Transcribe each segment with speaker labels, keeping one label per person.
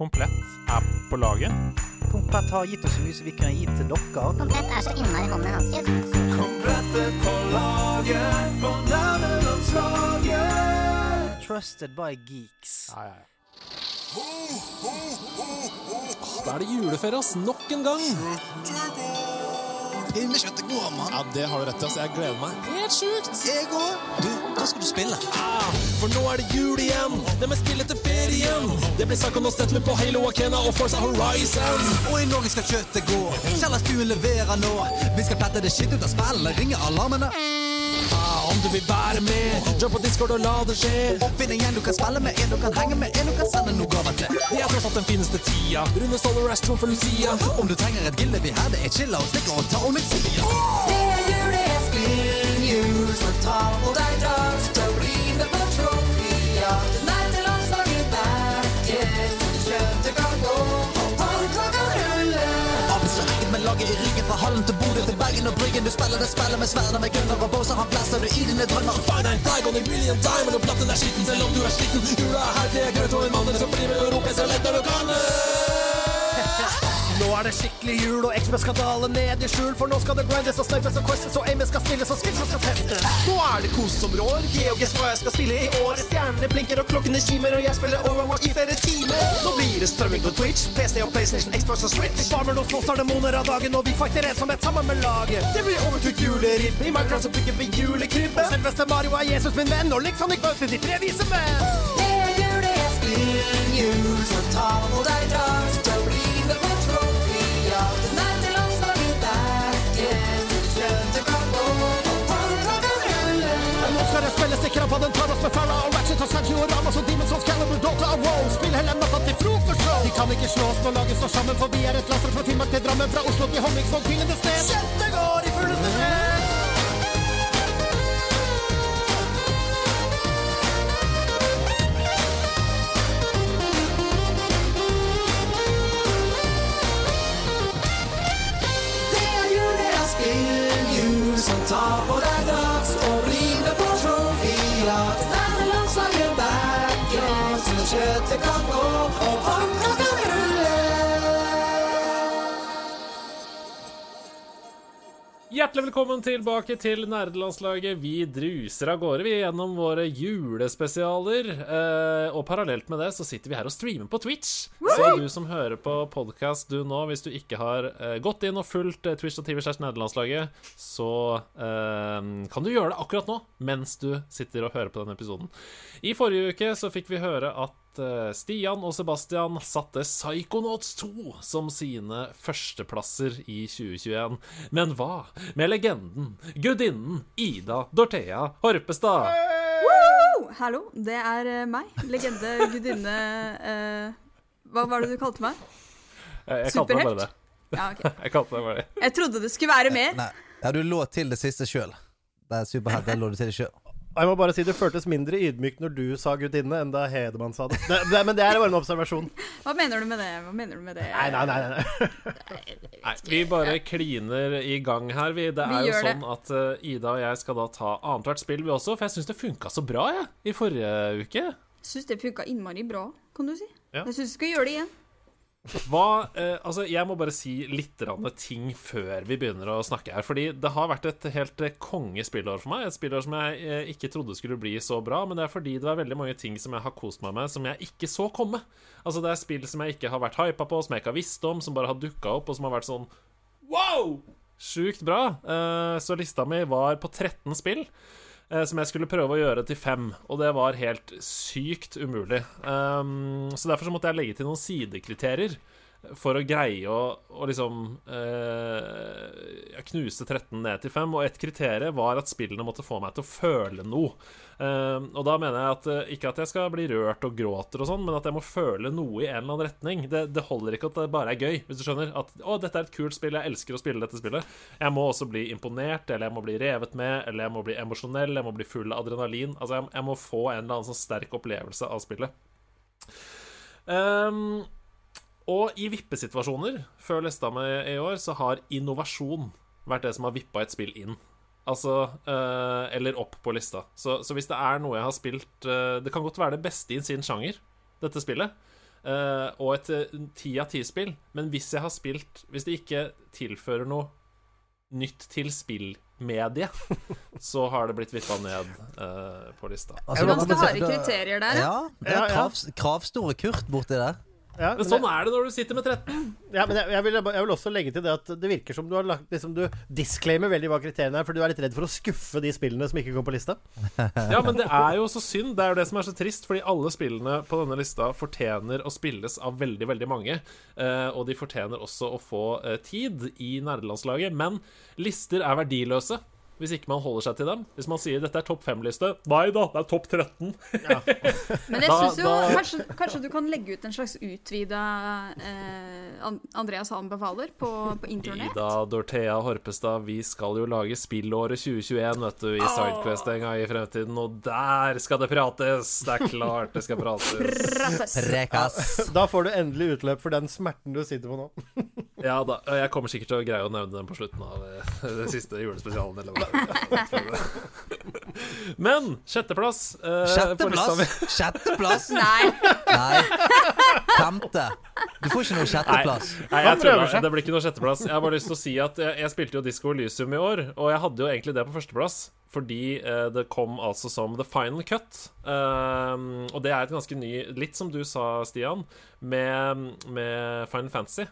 Speaker 1: Komplett er på laget.
Speaker 2: Komplett har gitt oss så mye som vi kunne gitt til dere.
Speaker 3: Komplett er så innmari hånd i hanske.
Speaker 4: er på laget, på nærmelandslaget.
Speaker 2: Trusted by geeks.
Speaker 1: Ja, ja, ja.
Speaker 5: Da er det juleferie, ass. Nok en gang.
Speaker 6: Kjøttet går, mann.
Speaker 5: Ja, det har du rett i. ass. Jeg gleder meg. Helt sjukt.
Speaker 6: Jeg går. Du, hva skal du spille?
Speaker 5: Ah, for nå er det jul igjen. Det med spill etter ferien. Det blir Psychonauts med på Halo Akena og Forza Horizon.
Speaker 6: Og i Norge skal kjøttet gå. Kjellerstuen leverer nå. Vi skal plette det skitt ut av spillet. Ringe alarmene.
Speaker 5: Ah, om du vil være med, jump på Discord og la det skje.
Speaker 6: Finn en gjeng du kan spille med, en du kan henge med, en du kan sende noe gaver til.
Speaker 5: Det er tross alt den fineste tida. Rune Solar Ash for Lucia.
Speaker 6: Om du trenger et gilde vi her, det er chilla og stikker og tar om Det er jul, det er spill, jul, så ta på deg drakt Hallen til Bodø til Bergen og Bryggen. Du spiller det spillet med sverdet med gunner og båser. Han blæster du i dine drømmer.
Speaker 5: Find flag on a billion diamond og platten er skitten selv om du er sliten. Jula er her, det er grøt og en mann som blir med og roper så lett når du kan.
Speaker 7: Nå er det skikkelig jul, og XB skal dale ned i skjul. For nå skal det grindes og snipes og questes, og Amy skal stilles og skills skal testes. Nå er det kos som rår. GeoGuess hva jeg skal spille i år. Stjernene blinker og klokkene kimer, og jeg spiller Overwatch i flere timer. Nå blir det strømming på Twitch, PC og PlayStation, Xbox og Switch. Farmer nå slåss demoner av dagen, og vi fighter ensomhet sammen med laget. Det blir overkult juleribbe. I Minecraft så bygger vi julekrybbe. Og selveste Mario er Jesus min venn, og liksom ikke møter de tre vise menn.
Speaker 6: Det er jul, det er spill, jul, så ta på deg drakt og
Speaker 7: rammer som Demons of Calibur, Dota og WoW. Spill hele natta til frokostshow. De kan ikke slå oss når laget står sammen, for vi er et laster fra Finnmark til Drammen, fra Oslo til Honningsvåg til Lindesnes. Kjente går i fulleste sted.
Speaker 1: Hjertelig velkommen tilbake til nerdelandslaget. Vi druser av gårde vi gjennom våre julespesialer. Eh, og parallelt med det så sitter vi her og streamer på Twitch. Så du som hører på podkast du nå, hvis du ikke har eh, gått inn og fulgt eh, Twitch og TV slash nerdelandslaget, så eh, kan du gjøre det akkurat nå mens du sitter og hører på denne episoden. I forrige uke så fikk vi høre at eh, Stian og Sebastian satte Psychonauts 2 som sine førsteplasser i 2021. Men hva med legenden, gudinnen Ida Dorthea Horpestad?
Speaker 8: Hallo, det er eh, meg. Legende, gudinne eh, Hva var det du kalte meg?
Speaker 1: Jeg, Jeg kalte meg bare det.
Speaker 8: Ja, okay.
Speaker 1: Jeg kalte meg bare det.
Speaker 8: Jeg trodde det skulle være mer.
Speaker 9: Nei, ja, du lå til det siste sjøl. Det er superhelt, det lå du til sjøl.
Speaker 7: Jeg må bare si Det føltes mindre ydmykt når du sa gudinne, enn da Hedemann sa det. det, det men det er bare en observasjon.
Speaker 8: Hva mener du med det? Hva mener du med det?
Speaker 7: Nei, nei, nei. nei.
Speaker 1: Nei, vi bare kliner i gang her, vi. Det
Speaker 8: Vi
Speaker 1: er jo sånn at eh, Ida og jeg skal da ta annethvert spill, vi også. For jeg syns det funka så bra, jeg, i forrige uke.
Speaker 8: Syns det funka innmari bra, kan du si.
Speaker 1: Ja.
Speaker 8: Jeg syns vi skal gjøre det igjen.
Speaker 1: Hva, eh, altså Jeg må bare si litt ting før vi begynner å snakke her. Fordi det har vært et helt eh, kongespillår for meg. Et spillår som jeg eh, ikke trodde skulle bli så bra. Men det er fordi det er veldig mange ting som jeg har kost meg med, som jeg ikke så komme. Altså Det er spill som jeg ikke har vært hypa på, som jeg ikke har visst om, som bare har dukka opp, og som har vært sånn wow! Sjukt bra. Eh, så lista mi var på 13 spill. Eh, Som jeg skulle prøve å gjøre til fem, og det var helt sykt umulig. Um, så derfor så måtte jeg legge til noen sidekriterier for å greie å, å liksom eh, knuse 13 ned til 5. Og et kriterium var at spillene måtte få meg til å føle noe. Eh, og da mener jeg at eh, ikke at jeg skal bli rørt og gråter og sånn, men at jeg må føle noe i en eller annen retning. Det, det holder ikke at det bare er gøy, hvis du skjønner. At 'å, dette er et kult spill, jeg elsker å spille dette spillet'. Jeg må også bli imponert, eller jeg må bli revet med, eller jeg må bli emosjonell, jeg må bli full av adrenalin. Altså, jeg, jeg må få en eller annen sånn sterk opplevelse av spillet. Um, og i vippesituasjoner før lista mi i år, så har innovasjon vært det som har vippa et spill inn. Altså uh, Eller opp på lista. Så, så hvis det er noe jeg har spilt uh, Det kan godt være det beste i sin sjanger, dette spillet. Uh, og et ti av ti-spill. Men hvis jeg har spilt Hvis det ikke tilfører noe nytt til spillmediet, så har det blitt vippa ned eh, på lista.
Speaker 9: Altså,
Speaker 8: Ganske harde kriterier der, ja.
Speaker 9: Ja, det er krav, kravstore Kurt borti der.
Speaker 7: Ja,
Speaker 1: Men sånn er det når du sitter med 13.
Speaker 7: Ja, men jeg, jeg, vil, jeg vil også legge til det at det virker som du har lagt liksom, Du disclaimer veldig hva kriteriene er, for du er litt redd for å skuffe de spillene som ikke kom på lista.
Speaker 1: Ja, men det er jo så synd. Det er jo det som er så trist, fordi alle spillene på denne lista fortjener å spilles av veldig, veldig mange. Eh, og de fortjener også å få eh, tid i nerdelandslaget. Men lister er verdiløse hvis ikke man holder seg til dem. Hvis man sier dette er topp fem-liste Nei da, det er topp 13.
Speaker 8: Men jeg
Speaker 1: syns
Speaker 8: synes jo
Speaker 1: da-
Speaker 8: kanskje, kanskje du kan legge ut en slags utvida eh, An- Andreas anbefaler på, på internett?
Speaker 1: Ida Dorthea Horpestad, vi skal jo lage spillåret 2021, vet du, i Sidequest en gang i fremtiden. Og der skal det prates! Det er klart det skal prates.
Speaker 8: Prates.
Speaker 9: Prekas.
Speaker 7: Da får du endelig utløp for den smerten du sitter på nå.
Speaker 1: Ja da, jeg kommer sikkert til å greie å nevne den på slutten av eh, den siste julespesialen. Eller hva. Men sjetteplass eh.
Speaker 9: Sjetteplass? Sjetteplass?
Speaker 8: Nei.
Speaker 9: Nei. Femte. Du får ikke noe sjetteplass.
Speaker 1: Nei,
Speaker 7: Nei
Speaker 1: jeg tror
Speaker 7: seg.
Speaker 1: Det blir ikke noe sjetteplass. Jeg har bare lyst til å si at jeg, jeg spilte jo Disco Elysium i år, og jeg hadde jo egentlig det på førsteplass. Fordi eh, det kom altså som The Final Cut. Um, og det er et ganske ny Litt som du sa, Stian, med, med Final Fantasy.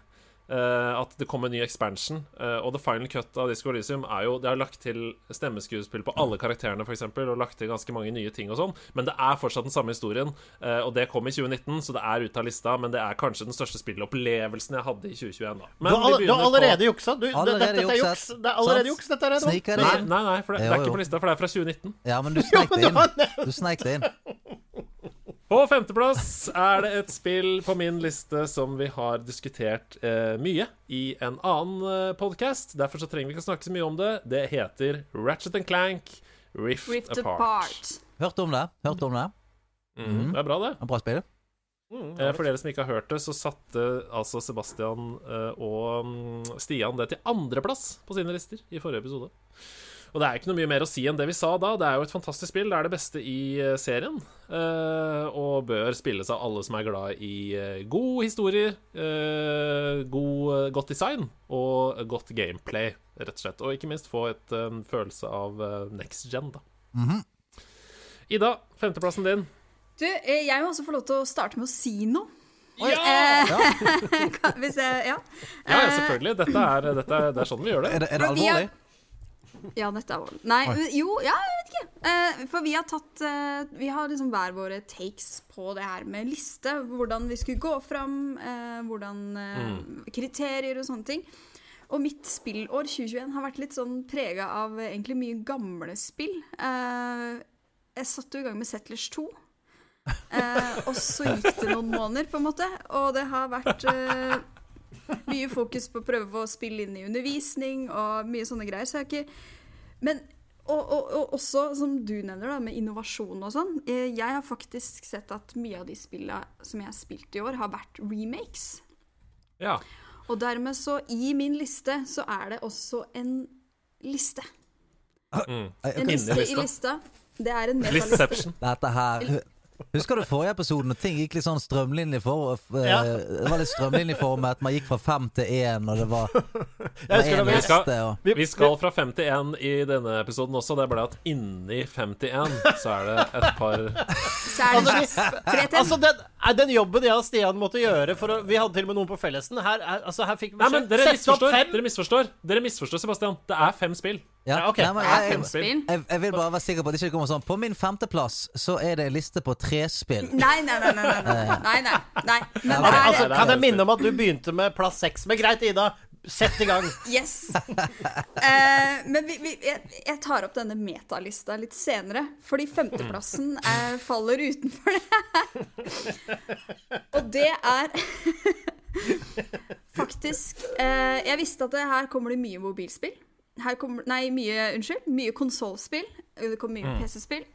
Speaker 1: Eh, at det kom en ny expansion. Uh, og The Final Cut av Disco Elysium er jo Det har lagt til stemmeskuespill på alle karakterene, f.eks., og lagt til ganske mange nye ting og sånn. Men det er fortsatt den samme historien. Uh, og det kom i 2019, så det er ute av lista. Men det er kanskje den største spillopplevelsen jeg hadde i 2021. Da.
Speaker 7: Du
Speaker 1: Men
Speaker 7: har, all,
Speaker 1: vi
Speaker 7: du har allerede juksa. Du,
Speaker 9: Allerede
Speaker 7: dette, dette er juks. Det er allerede juks, dette her.
Speaker 9: Det
Speaker 1: Nei, nei, nei, for det, jo,
Speaker 9: Jo,
Speaker 1: er ikke på lista, for det er fra 2019.
Speaker 9: Ja, men du sneik det inn. Du sneik det inn.
Speaker 1: På femteplass er det et spill på min liste som vi har diskutert eh, mye i en annen eh, podkast. Derfor så trenger vi ikke å snakke så mye om det. Det heter Ratchet and Clank Rift,
Speaker 8: Rift
Speaker 1: Apart.
Speaker 8: apart.
Speaker 9: Hørt om det? Hørt om det?
Speaker 1: Mhm, Det er bra, det.
Speaker 9: En bra spill?
Speaker 1: Eh, For dere som ikke har hørt det, så satte altså Sebastian eh, og mm, Stian det til andreplass på sine lister i forrige episode. Og det er ikke noe mye mer å si enn det vi sa da. Det er jo et fantastisk spill. Det er det beste i eh, serien. eh, og bør spilles av alle som er glad i eh, god historie, eh, god, godt design og godt gameplay, rett og slett. Og ikke minst få et, en følelse av next gen, da. Ida, femteplassen din.
Speaker 8: Du, jeg må også få lov til å starte med å si noe.
Speaker 1: Ja!
Speaker 8: Eh, Hvis jeg Ja.
Speaker 1: Ja, ja, selvfølgelig. Dette er, dette er, det er sånn vi gjør det.
Speaker 9: Er det, er det alvorlig?
Speaker 8: Ja, dette er vold. Nei, jo, ja, jeg vet ikke. Eh, for vi har tatt eh, Vi har liksom hver våre takes på det her med liste. Hvordan vi skulle gå fram, eh, hvordan mm. Kriterier og sånne ting. Og mitt spillår 2021 har vært litt sånn prega av eh, egentlig mye gamle spill. Eh, jeg satte jo i gang med Settlers 2. Eh, og så gikk det noen måneder, på en måte. Og det har vært eh, mye fokus på å prøve å spille inn i undervisning og mye sånne greier. Så jeg har ikke Men og, og, og også, som du nevner, da, med innovasjon og sånn. eh, Jeg har faktisk sett at mye av de spillene som jeg har spilt i år, har vært remakes.
Speaker 1: Ja.
Speaker 8: Og dermed så, i min liste, så er det også en liste.
Speaker 1: Mm.
Speaker 8: En liste i
Speaker 1: lista.
Speaker 8: lista. Det er en metaliste.
Speaker 1: Listception.
Speaker 9: Dette her Husker du forrige episode når ting gikk litt sånn strømlinjefor?
Speaker 7: Ja.
Speaker 9: Det var litt strømlinjeformet. Man gikk fra fem til én, og det var, det var en
Speaker 1: vi
Speaker 9: liste. Og,
Speaker 7: Vi-
Speaker 1: Vi skal fra 51 i denne episoden også. Det er bare at inni 51 så er det et par
Speaker 8: Så er tre til.
Speaker 7: Altså, den, er den jobben jeg og Stian måtte gjøre for å Vi hadde til og med noen på fellesen. Her, er, altså, her fikk vi
Speaker 1: Nei, men dere misforstår. Dere misforstår, Dere misforstår, Sebastian. Det er fem spill.
Speaker 9: Ja,
Speaker 7: Ja, ok.
Speaker 9: nei, men
Speaker 8: er
Speaker 9: jeg, jeg, jeg vil bare være sikker på at det ikke kommer sånn. På min femteplass så er det en liste på tre spill.
Speaker 8: Nei, nei, nei. nei, nei, nei, nei, nei. Men
Speaker 9: Ja,
Speaker 8: er
Speaker 7: Altså,
Speaker 1: er
Speaker 7: kan jeg minne om at du begynte med plass seks? Men greit, Ida. Sett i gang.
Speaker 8: Yes. Uh, men vi, vi, jeg, jeg tar opp denne metalista litt senere, fordi femteplassen eh, faller utenfor det. Og det er faktisk uh, Jeg visste at det her kommer det mye mobilspill. Her kommer, nei, mye, unnskyld, mye konsollspill. Det kommer mye PC-spill.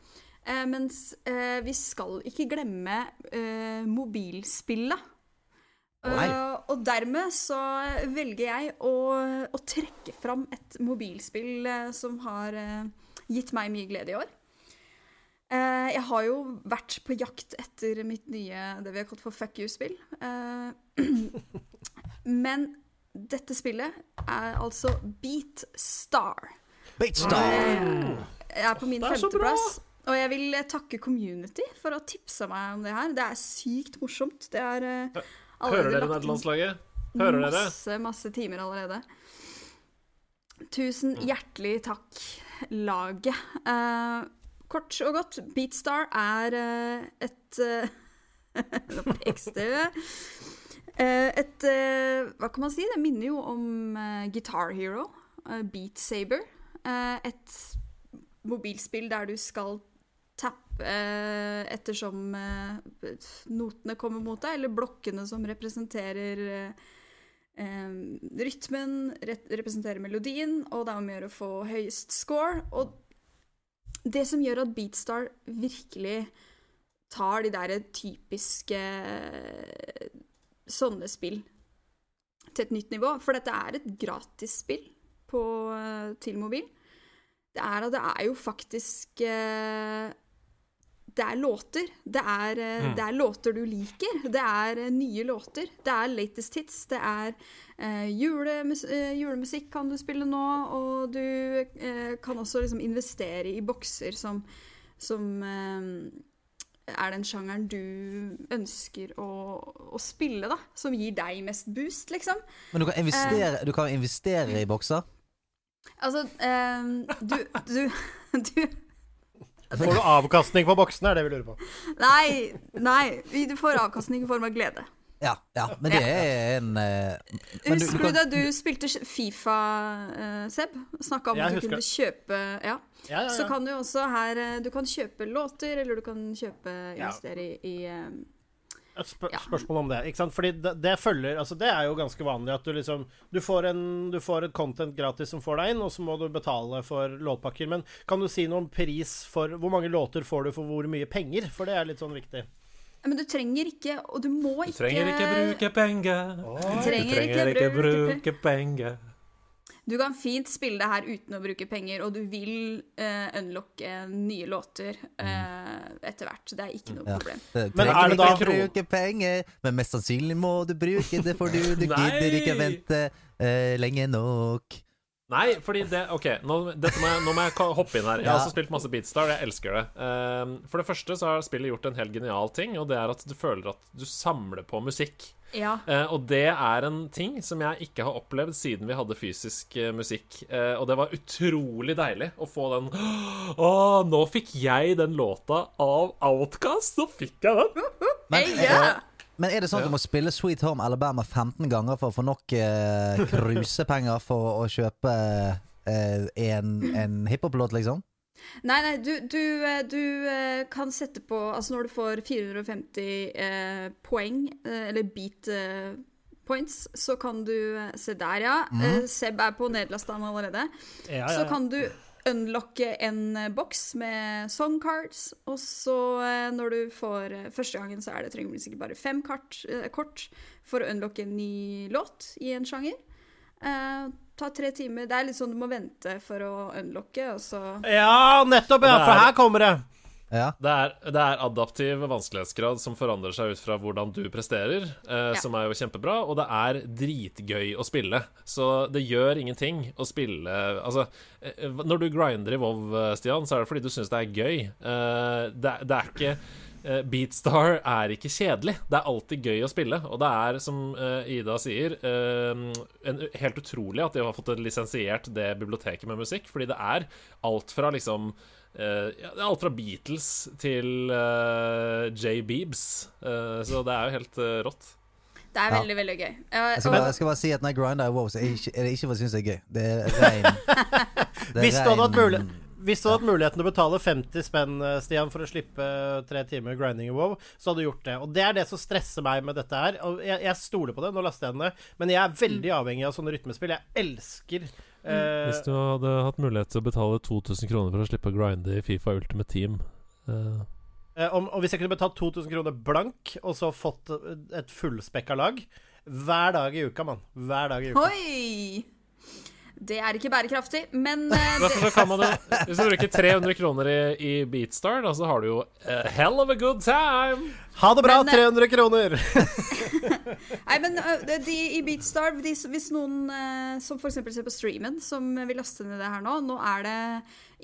Speaker 8: Eh, mens eh, vi skal ikke glemme eh, mobilspillet. Eh, og dermed så velger jeg å, å trekke fram et mobilspill eh, som har eh, gitt meg mye glede i år. Eh, jeg har jo vært på jakt etter mitt nye det vi har kalt for fuck you-spill. Eh, men dette spillet er altså Beat Star.
Speaker 9: Beat Star!
Speaker 8: Jeg er på min femteplass. Og jeg vil eh, takke Community for å ha tipsa meg om det her. Det er sykt morsomt. Det er eh, allerede
Speaker 1: Hører dere
Speaker 8: lagt
Speaker 1: nederlandslaget? Hører dere?
Speaker 8: Masse, masse timer allerede. Tusen
Speaker 1: Mm.
Speaker 8: hjertelig takk, laget. Uh, kort og godt, Beatstar er uh, et uh, Nå pekes det. Eh, et eh, Hva kan man si? Det minner jo om eh, Guitar Hero. Beat Saber. Et mobilspill der du skal tappe ettersom notene kommer mot deg, eller blokkene som representerer rytmen, representerer melodien, og det er om å gjøre å få høyest score. Og det som gjør at Beatstar virkelig tar de der typiske sånne spill til et nytt nivå, for dette er et gratisspill på, eh, til mobil, det er det er jo faktisk eh, Det er låter. Det er, mm. det er låter du liker. Det er eh, nye låter. Det er latest hits. Det er eh, julemus eh, julemusikk kan du spille nå, og du eh, kan også liksom investere i bokser som, som eh, er den sjangeren du ønsker å, å spille, da. Som gir deg mest boost, liksom.
Speaker 9: Men du kan investere, du kan investere i bokser?
Speaker 8: Altså, eh, du, du, du
Speaker 7: Får du avkastning på boksene, er det vi lurer på.
Speaker 8: Nei, nei. Du får avkastning i form av glede.
Speaker 9: Ja, ja, men det er en uh, men
Speaker 8: Husker du,
Speaker 9: kan-
Speaker 8: da du spilte Fifa, uh, Seb? Snakka om
Speaker 7: Jeg
Speaker 8: at du
Speaker 7: husker
Speaker 8: kunne kjøpe ja.
Speaker 7: Ja, ja,
Speaker 8: Så kan du også her eh, Du kan kjøpe låter, eller du kan kjøpe investere i, i eh,
Speaker 7: Et spør
Speaker 8: Ja.
Speaker 7: spørsmål om det. Ikke sant? Fordi det, det følger Altså, det er jo ganske vanlig at du liksom Du får, en, du får et content gratis som får deg inn, og så må du betale for låtpakker. Men kan du si noe om pris for Hvor mange låter får du for hvor mye penger? For det er litt sånn viktig.
Speaker 8: Men du trenger ikke, og du må ikke Du
Speaker 1: trenger ikke bruke penger.
Speaker 8: Du
Speaker 1: Du
Speaker 8: trenger
Speaker 1: trenger
Speaker 8: ikke
Speaker 1: ikke
Speaker 8: bruke
Speaker 1: penger.
Speaker 8: Du kan fint spille det her uten å bruke penger, og du vil uh, unlocke nye låter uh, etter hvert. Det er ikke noe
Speaker 9: Ja.
Speaker 8: problem.
Speaker 9: Du
Speaker 7: Men
Speaker 9: trenger
Speaker 7: er det da-
Speaker 9: ikke bruke penger, men mest sannsynlig må du bruke det, for du, du gidder ikke vente uh, lenge nok.
Speaker 1: Nei, fordi det OK, nå, dette må jeg, nå må jeg hoppe inn her. Jeg har også spilt masse Beatstar, jeg elsker det. Ehm, for det første så har spillet gjort en helt genial ting, og det er at du føler at du samler på musikk.
Speaker 8: Ja.
Speaker 1: Eh, og det er en ting som jeg ikke har opplevd siden vi hadde fysisk eh, musikk. Eh, og det var utrolig deilig å få den Å, nå fikk jeg den låta av Outcast! Nå fikk jeg den!
Speaker 9: Men,
Speaker 8: yeah!
Speaker 9: Men er det sånn at du må spille Sweet Home Alabama 15 ganger for å få nok eh, krusepenger for å kjøpe eh, en, en hiphop-låt, liksom?
Speaker 8: Nei, nei, du, du, eh, du eh, kan sette på Altså når du får 450 eh, poeng, eh, eller beat eh, points, så kan du Se der, ja. Mm. Seb er på nederlandstand allerede.
Speaker 7: Ja,
Speaker 8: Så kan du unlocke en eh, boks med songcards, og så eh, når du får eh, Første gangen så er det trenger du sikkert bare fem kart, kort for å unlocke en ny låt i en sjanger. Uh, ta tre timer. Det er litt sånn du må vente for å unlocke, og så
Speaker 7: Ja, nettopp! Ja, for her kommer det.
Speaker 9: Ja.
Speaker 1: Det er, det er adaptiv vanskelighetsgrad som forandrer seg ut fra hvordan du presterer, eh,
Speaker 8: Ja.
Speaker 1: som er jo kjempebra, og det er dritgøy å spille. Så det gjør ingenting å spille Altså, eh, når du grinder i WoW, eh, Stian, så er det fordi du syns det er gøy. Eh, det, er- det er ikke eh, Beatstar er ikke kjedelig. Det er alltid gøy å spille. Og det er, som eh, Ida sier, eh, en, helt utrolig at de har fått lisensiert det biblioteket med musikk. Fordi det er alt fra liksom eh, ja, det er alt fra Beatles til eh, J. Beebs. Eh, så det er jo helt eh, rått.
Speaker 8: Det er
Speaker 9: Ja.
Speaker 8: veldig, veldig gøy. Uh,
Speaker 9: Jeg skal, bare, jeg skal bare si at når jeg grinder i WoW, så er det ikke, er det ikke for å synes det er gøy. Det er rein
Speaker 7: Hvis du hadde hatt mulighet hvis du hadde hatt muligheten til å betale 50 spenn eh, Stian, for å slippe tre timer grinding i WoW, så hadde du gjort det. Og Det er det som stresser meg med dette her. Og jeg, jeg stoler på det, nå laster jeg den ned, men jeg er veldig avhengig av sånne rytmespill. Jeg elsker eh,
Speaker 1: Hvis du hadde hatt mulighet til å betale 2000 kroner for å slippe å grinde i Fifa Ultimate Team eh,
Speaker 7: eh, om, Og hvis jeg kunne betalt 2000 kroner blank, og så fått et fullspekka lag hver dag i uka, mann. Hver dag i uka.
Speaker 8: Oi! Det er ikke bærekraftig, men uh,
Speaker 1: Derfor så kan man jo Hvis du bruker 300 kroner i, i Beatstar, da, så har du jo a hell of a good time.
Speaker 7: Ha det bra,
Speaker 8: Men, eh,
Speaker 7: 300 kroner!
Speaker 8: Nei, men uh, de, de i Beatstar de, Hvis noen uh, som f.eks. ser på streamen, som vil laste ned det her nå Nå er det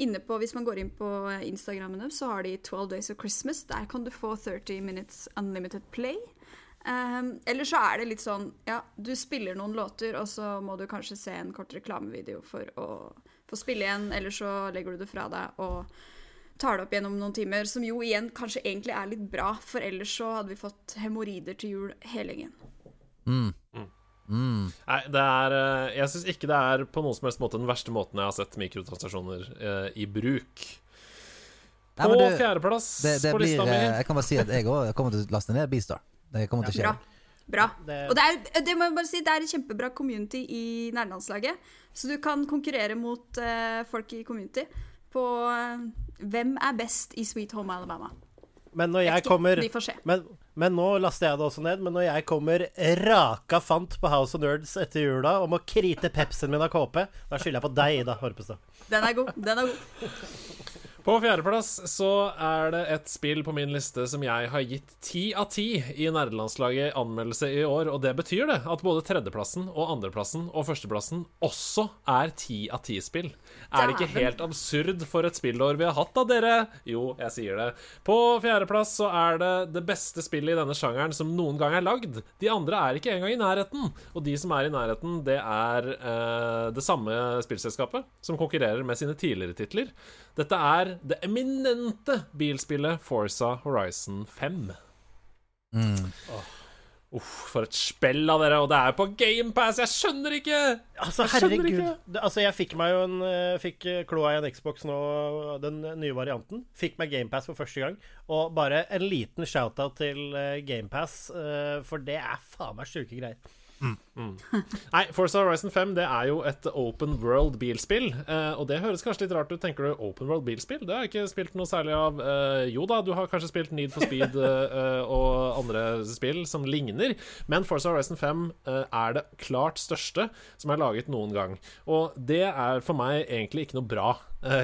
Speaker 8: inne på Hvis man går inn på Instagrammen deres, så har de 12 Days of Christmas. Der kan du få 30 minutes unlimited play. Um, eller så er det litt sånn Ja, du spiller noen låter, og så må du kanskje se en kort reklamevideo for å få spille igjen, eller så legger du det fra deg og tar det opp gjennom noen timer, som jo igjen kanskje egentlig er litt bra, for ellers så hadde vi fått hemoroider til jul hele gjengen.
Speaker 1: Nei, det er eh, Jeg syns ikke det er på noen som helst måte den verste måten jeg har sett mikrotransaksjoner eh, i bruk. På
Speaker 9: Nei, det-
Speaker 1: fjerdeplass
Speaker 9: Det, det
Speaker 1: på
Speaker 9: blir,
Speaker 1: lista mi
Speaker 9: eh, jeg kan bare si at jeg òg kommer til å laste ned Beastar. Det kommer til å skje.
Speaker 8: Bra. Bra. Og det er, det må jeg bare si, det er et kjempebra community i nærlandslaget. Så du kan konkurrere mot uh, folk i community på uh, hvem er best i Sweet Home Alabama.
Speaker 7: Men når jeg kommer men, men nå laster jeg det også ned. Men når jeg kommer raka fant på House of Nerds etter jula og må krite Pepsien min av KP, da skylder jeg på deg, Ida Horpestad.
Speaker 8: Den er god. Den er god.
Speaker 1: På fjerdeplass så er det et spill på min liste som jeg har gitt ti av ti i nerdelandslaget anmeldelse i år, og det betyr det at både tredjeplassen og andreplassen og førsteplassen også er ti av ti-spill. Er det ikke helt absurd for et spillår vi har hatt da, dere? Jo, jeg sier det. På fjerdeplass så er det det beste spillet i denne sjangeren som noen gang er lagd. De andre er ikke engang i nærheten, og de som er i nærheten, det er eh, det samme spillselskapet som konkurrerer med sine tidligere titler. Dette er det eminente bilspillet Forza Horizon 5. Uff, for et spill av dere, og det er på GamePass! Jeg skjønner ikke!
Speaker 7: Altså,
Speaker 1: Jeg skjønner
Speaker 7: herregud.
Speaker 1: ikke.
Speaker 7: Det, altså, jeg fikk meg jo en eh, Fikk eh, kloa i en Xbox nå, den nye varianten. Fikk meg GamePass for første gang. Og bare en liten shout-out til eh, GamePass, for det er faen meg sjuke greier.
Speaker 1: Nei, Forza Horizon 5 det er jo et open world bilspill. eh, og det høres kanskje litt rart ut. Tenker du open world bilspill? Det har jeg ikke spilt noe særlig av. Eh, jo da, du har kanskje spilt Need for Speed eh, og andre spill som ligner, men Forza Horizon 5 eh, er det klart største som er laget noen gang. Og det er for meg egentlig ikke noe bra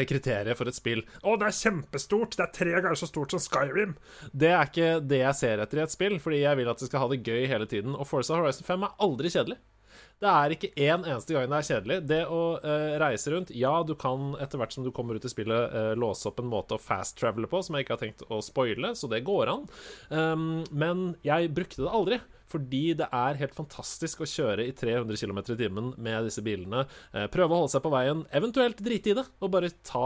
Speaker 1: kriterium for et spill. Å, det er kjempestort! Det er tre ganger så stort som Skyrim! Det er ikke det jeg ser etter i et spill, fordi jeg vil at det skal ha det gøy hele tiden. Og Forza Horizon 5 er aldri kjedelig. Det er ikke én eneste gang det er kjedelig. Det å eh, reise rundt Ja, du kan etter hvert som du kommer ut i spillet, eh, låse opp en måte å fast-travele på som jeg ikke har tenkt å spoile, så det går an. Um, men jeg brukte det aldri. Fordi det er helt fantastisk å kjøre i 300 km i timen med disse bilene. Eh, prøve å holde seg på veien, eventuelt drite i det, og bare ta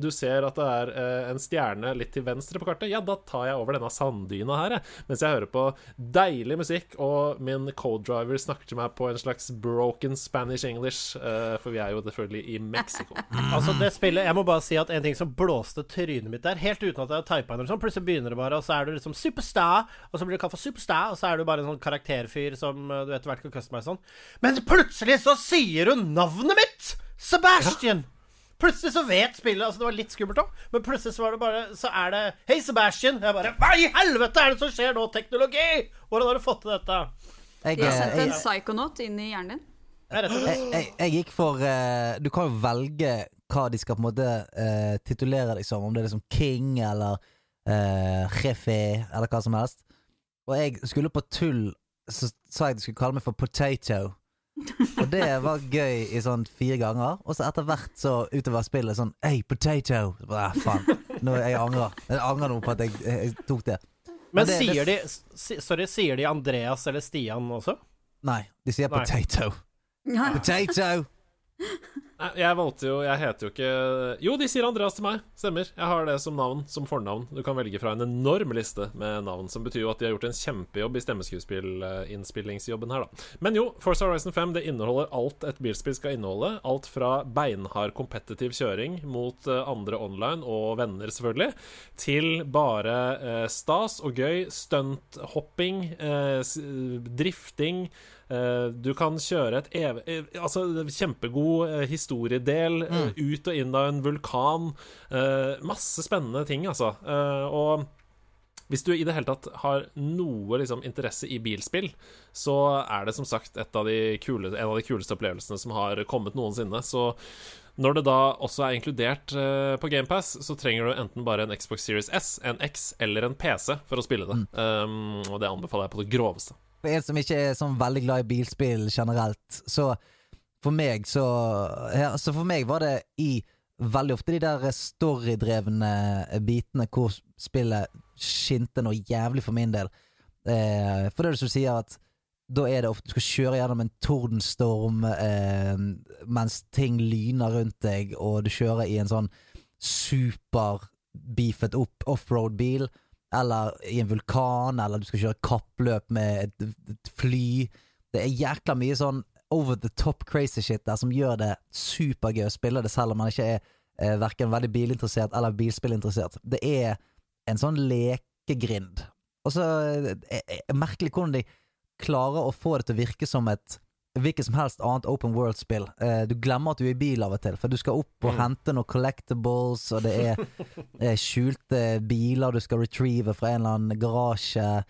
Speaker 1: Du ser at det er eh, en stjerne litt til venstre på kartet. Ja, da tar jeg over denne sanddyna her, jeg. Mens jeg hører på deilig musikk, og min co-driver snakker til meg på en slags broken Spanish English, eh, for vi er jo selvfølgelig i Mexico.
Speaker 7: Altså, det spillet Jeg må bare si at en ting som blåste trynet mitt der, helt uten at jeg har typa inn eller sånn, plutselig begynner det bare, og så er du liksom superstar, og så blir du kalt for superstar, og så er du bare en sånn karakterfyr som eh, du etter hvert kan customize sånn. Men plutselig så sier hun navnet mitt! Sebastian! Plutselig så vet spillet Altså, det var litt skummelt òg, men plutselig så var det bare Så er det Hei, Sebastian! Jeg bare Hva i helvete er det som skjer nå, teknologi? Hvordan har du fått til dette?
Speaker 9: Jeg,
Speaker 8: De har
Speaker 9: eh,
Speaker 8: sendt en psychonaut inn i hjernen din.
Speaker 9: Jeg, jeg, jeg gikk for uh, Du kan jo velge hva de skal på en måte uh, titulere deg som. Om det er liksom King eller uh, Jefe eller hva som helst. Og jeg skulle på tull så sa jeg de skulle kalle meg for Potato. Og det var gøy i sånn fire ganger. Og så etter hvert så utover spillet sånn Hey, potato! Så bare, ah, faen. Nå, jeg angrer. Jeg angrer nå på at jeg, jeg tok det.
Speaker 7: Men
Speaker 9: det-
Speaker 7: sier
Speaker 9: det-
Speaker 7: de Sorry, sier de Andreas eller Stian også?
Speaker 9: Nei, de sier
Speaker 7: Nei.
Speaker 9: potato. Potato!
Speaker 1: Nei, jeg valgte jo Jeg heter jo ikke Jo, de sier Andreas til meg. Stemmer. Jeg har det som navn, som fornavn. Du kan velge fra en enorm liste med navn, som betyr jo at de har gjort en kjempejobb i stemmeskuespillinnspillingsjobben her, da. Men jo, Forza Horizon 5 det inneholder alt et bilspill skal inneholde. Alt fra beinhard kompetitiv kjøring mot eh, andre online, og venner, selvfølgelig, til bare eh, stas og gøy. Stunthopping, eh, drifting. Eh, du kan kjøre et ev eh, altså, kjempegod eh, historiedel mm. ut og inn av en vulkan. Masse spennende ting, altså. Og hvis du i det hele tatt har noe liksom, interesse i bilspill, så er det som sagt et av de kule, en av de kuleste opplevelsene som har kommet noensinne. Så når det da også er inkludert uh, på GamePass, så trenger du enten bare en Xbox Series S, en X eller en PC for å spille det. Um, og det anbefaler jeg på det groveste.
Speaker 9: For en som ikke er sånn veldig glad i bilspill generelt, så for meg så ja, Så for meg var det i veldig ofte de der storydrevne bitene hvor spillet skinte noe jævlig for min del. Eh, for det er det som sier at da er det ofte du skal kjøre gjennom en tordenstorm eh, mens ting lyner rundt deg, og du kjører i en sånn superbeefet opp offroad-bil, eller i en vulkan, eller du skal kjøre kappløp med et, et fly. Det er jækla mye sånn over the top crazy shit der som gjør det supergøy å spille det, selv om man ikke er eh, verken veldig bilinteressert eller bilspillinteressert. Det er en sånn lekegrind. Og så eh, er det merkelig hvordan de klarer å få det til å virke som et hvilket som helst annet open world-spill. Eh, du glemmer at du er i bil av og til, for du skal opp og
Speaker 1: Mm.
Speaker 9: hente noen collectibles, og det er er skjulte biler du skal retrieve fra en eller annen garasje.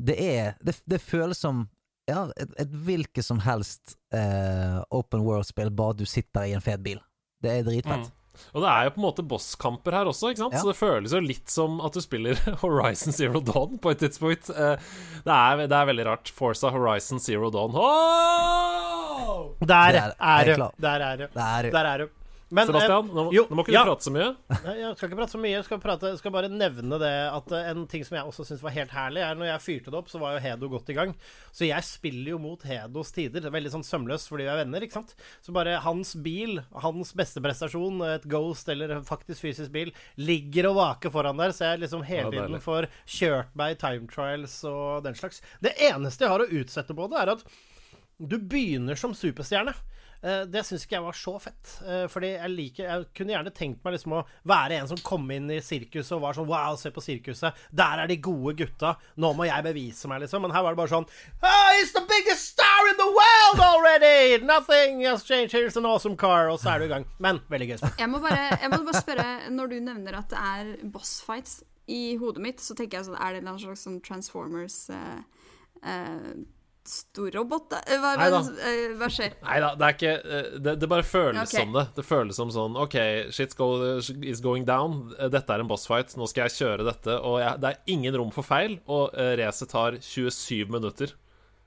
Speaker 9: Det er Det, det føles som ja, et, et hvilket som helst eh, open world-spill, bare du sitter i en fet bil. Det er dritfett.
Speaker 1: Mm. Og det er jo på en måte bosskamper her også, ikke sant?
Speaker 9: Ja.
Speaker 1: så det føles jo litt som at du spiller Horizon Zero Dawn på et tidspunkt. Eh, Det er, det er veldig rart. Forza Horizon Zero Dawn. Oh!
Speaker 7: Der
Speaker 9: Det er-
Speaker 7: er
Speaker 9: er
Speaker 7: du. Der er du.
Speaker 9: Det er
Speaker 7: Der er du. Men,
Speaker 1: Sebastian,
Speaker 7: eh,
Speaker 1: nå,
Speaker 7: jo,
Speaker 1: nå må ikke
Speaker 7: ja.
Speaker 1: du prate så mye.
Speaker 7: Nei, Jeg skal ikke prate så mye. Jeg skal, prate, skal bare nevne det at eh, en ting som jeg også syns var helt herlig, er når jeg fyrte det opp, så var jo Hedo godt i gang. Så jeg spiller jo mot Hedos tider. Det er Veldig sånn sømløst fordi vi er venner, ikke sant. Så bare hans bil, hans beste prestasjon, et Ghost eller faktisk fysisk bil, ligger og vaker foran der, så jeg liksom hele
Speaker 1: Ja,
Speaker 7: tiden får kjørt meg i time trials og den slags. Det eneste jeg har å utsette på det, er at du begynner som superstjerne. Eh, Det syns ikke jeg var så fett. Eh, Fordi jeg liker Jeg kunne gjerne tenkt meg liksom å være en som kom inn i sirkuset og var sånn Wow, se på sirkuset. Der er de gode gutta. Nå må jeg bevise meg, liksom. Men her var det bare sånn oh, It's the biggest star in the world already! Nothing has changed. Here's an awesome car. Og så er du i gang. Men veldig gøy.
Speaker 8: Jeg må bare, jeg må bare spørre, når du nevner at det er boss fights i hodet mitt, så tenker jeg sånn Er det en slags sånn Transformers eh, eh, storrobot? da? Eh, Hva, hva, eh, hva skjer?
Speaker 1: Nei da, det er ikke eh, Det, det bare føles
Speaker 8: okay.
Speaker 1: som det. Det føles som sånn OK, shit go, is going down. Dette er en bossfight. Nå skal jeg kjøre dette. Og jeg, det er ingen rom for feil, og uh, racet tar 27 minutter.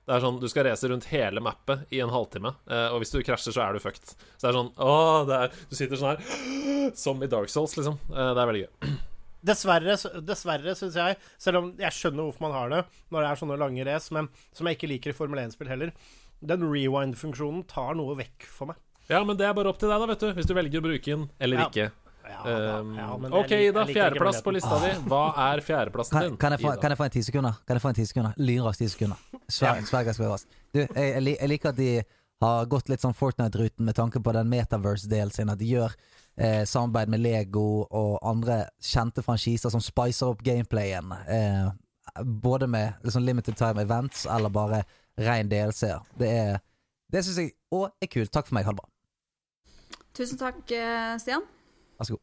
Speaker 1: Det er sånn, Du skal race rundt hele mappet i en halvtime, og hvis du krasjer, så er du fucked. Så det er sånn Åh, det er, Du sitter sånn her Som i Dark Souls, liksom. Det er veldig gøy.
Speaker 7: Dessverre, dessverre syns jeg, selv om jeg skjønner hvorfor man har det når det er sånne lange race, men som jeg ikke liker i Formel 1-spill heller, den rewind-funksjonen tar noe vekk for meg.
Speaker 1: Ja, men det er bare opp til deg, da, vet du. Hvis du velger å bruke den eller
Speaker 7: Ja.
Speaker 1: ikke.
Speaker 7: Ja,
Speaker 1: Um,
Speaker 7: ja, men
Speaker 1: OK,
Speaker 7: lik- jeg
Speaker 1: da.
Speaker 7: liker ikke
Speaker 1: Fjerdeplass på lista di. Hva er fjerdeplassen din?
Speaker 9: kan, jeg få, kan jeg få en ti sekunder? Kan jeg få en ti sekunder? Lynraskt ti sekunder. Sverg skal være rask. Du, jeg, jeg, jeg liker at de har gått litt sånn Fortnite-ruten med tanke på den metaverse-delen sin. At de gjør eh, samarbeid med Lego og andre kjente franchiser som spicer opp gameplayen. Eh, både med liksom limited time events eller bare ren DLC-er. Det er Det syns jeg òg er kult. Takk for meg, Halvard.
Speaker 8: Tusen takk, eh, Stian.
Speaker 9: Vær så god.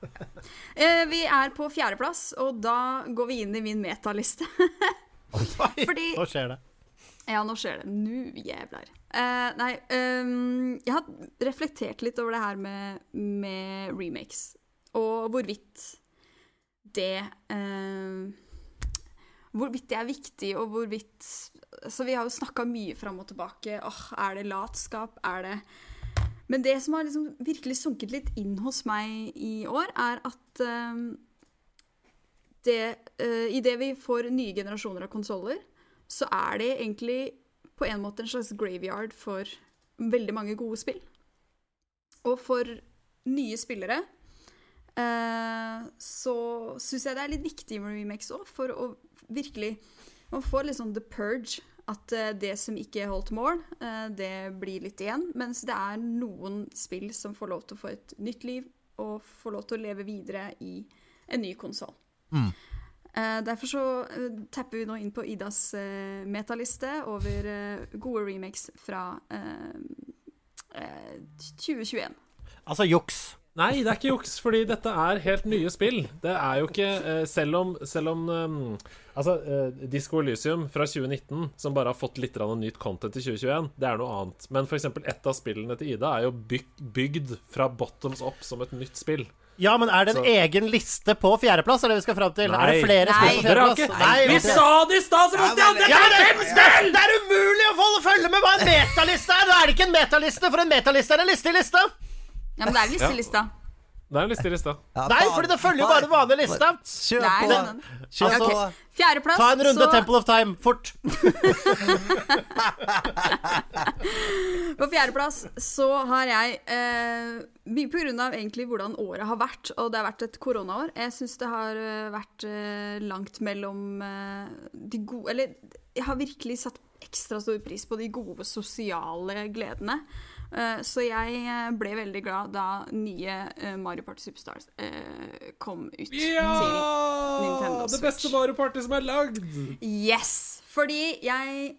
Speaker 8: Eh, Vi er på fjerdeplass, og da går vi inn i min metaliste. Fordi
Speaker 7: Nå skjer det.
Speaker 8: Ja, nå skjer det. Nu jævlar. Eh, nei, um, jeg har reflektert litt over det her med, med remakes, og hvorvidt det uh, Hvorvidt det er viktig, og hvorvidt Så vi har jo snakka mye fram og tilbake. Åh, er det latskap? Er det Men det som har liksom virkelig sunket litt inn hos meg i år, er at ehm, det, uh, Idet vi får nye generasjoner av konsoller, så er det egentlig på en måte en slags graveyard for veldig mange gode spill. Og for nye spillere eh, så syns jeg det er litt viktig med remakes òg, for å virkelig Man får litt sånn the purge. At eh, det som ikke holdt mål, eh, det blir litt igjen. Mens det er noen spill som får lov til å få et nytt liv, og får lov til å leve videre i en ny konsoll. Eh, derfor så eh, tapper vi nå inn på Idas eh, metaliste over eh, gode remakes fra eh, eh, 2021.
Speaker 7: Altså juks.
Speaker 1: Nei, det er ikke juks, fordi dette er helt nye spill. Det er jo ikke eh, Selv om, selv om um, Altså, eh, Disco Elysium fra 2019, som bare har fått litt nytt content i 2021, det er noe annet. Men eksempel et av spillene til Ida er jo byg bygd fra bottoms up som et nytt spill.
Speaker 7: Ja, men er det en
Speaker 1: Så-
Speaker 7: egen liste på fjerdeplass? Er det vi skal fram til? Er det flere spill på fjerdeplass? Nei,
Speaker 1: Vi sa det i stad, Sebastian!
Speaker 7: Ja, men det, det, er- det er umulig å holde følge med hva en metaliste er! Da er det ikke en metaliste, for en metaliste er en liste i lista.
Speaker 8: Ja, men det er listelista.
Speaker 1: Det er en liste i lista.
Speaker 9: Ja,
Speaker 7: Nei, for det følger jo bare den vanlige lista.
Speaker 9: Kjør
Speaker 8: Nei,
Speaker 9: på.
Speaker 8: nei, nei.
Speaker 9: Kjør
Speaker 7: Altså,
Speaker 9: okay.
Speaker 8: Fjerdeplass,
Speaker 7: Ta en runde
Speaker 8: så
Speaker 7: Temple of Time, fort.
Speaker 8: På fjerdeplass så har jeg eh, Mye på grunn av egentlig hvordan året har vært, og det har vært et koronaår. Jeg syns det har eh, vært eh, langt mellom eh, de gode Eller jeg har virkelig satt ekstra stor pris på de gode sosiale gledene. Eh, så jeg eh, ble veldig glad da nye eh, Mario Party Superstars kom ut til Nintendo Switch.
Speaker 1: Det beste Mario Party som er lagd!
Speaker 8: Yes! Fordi jeg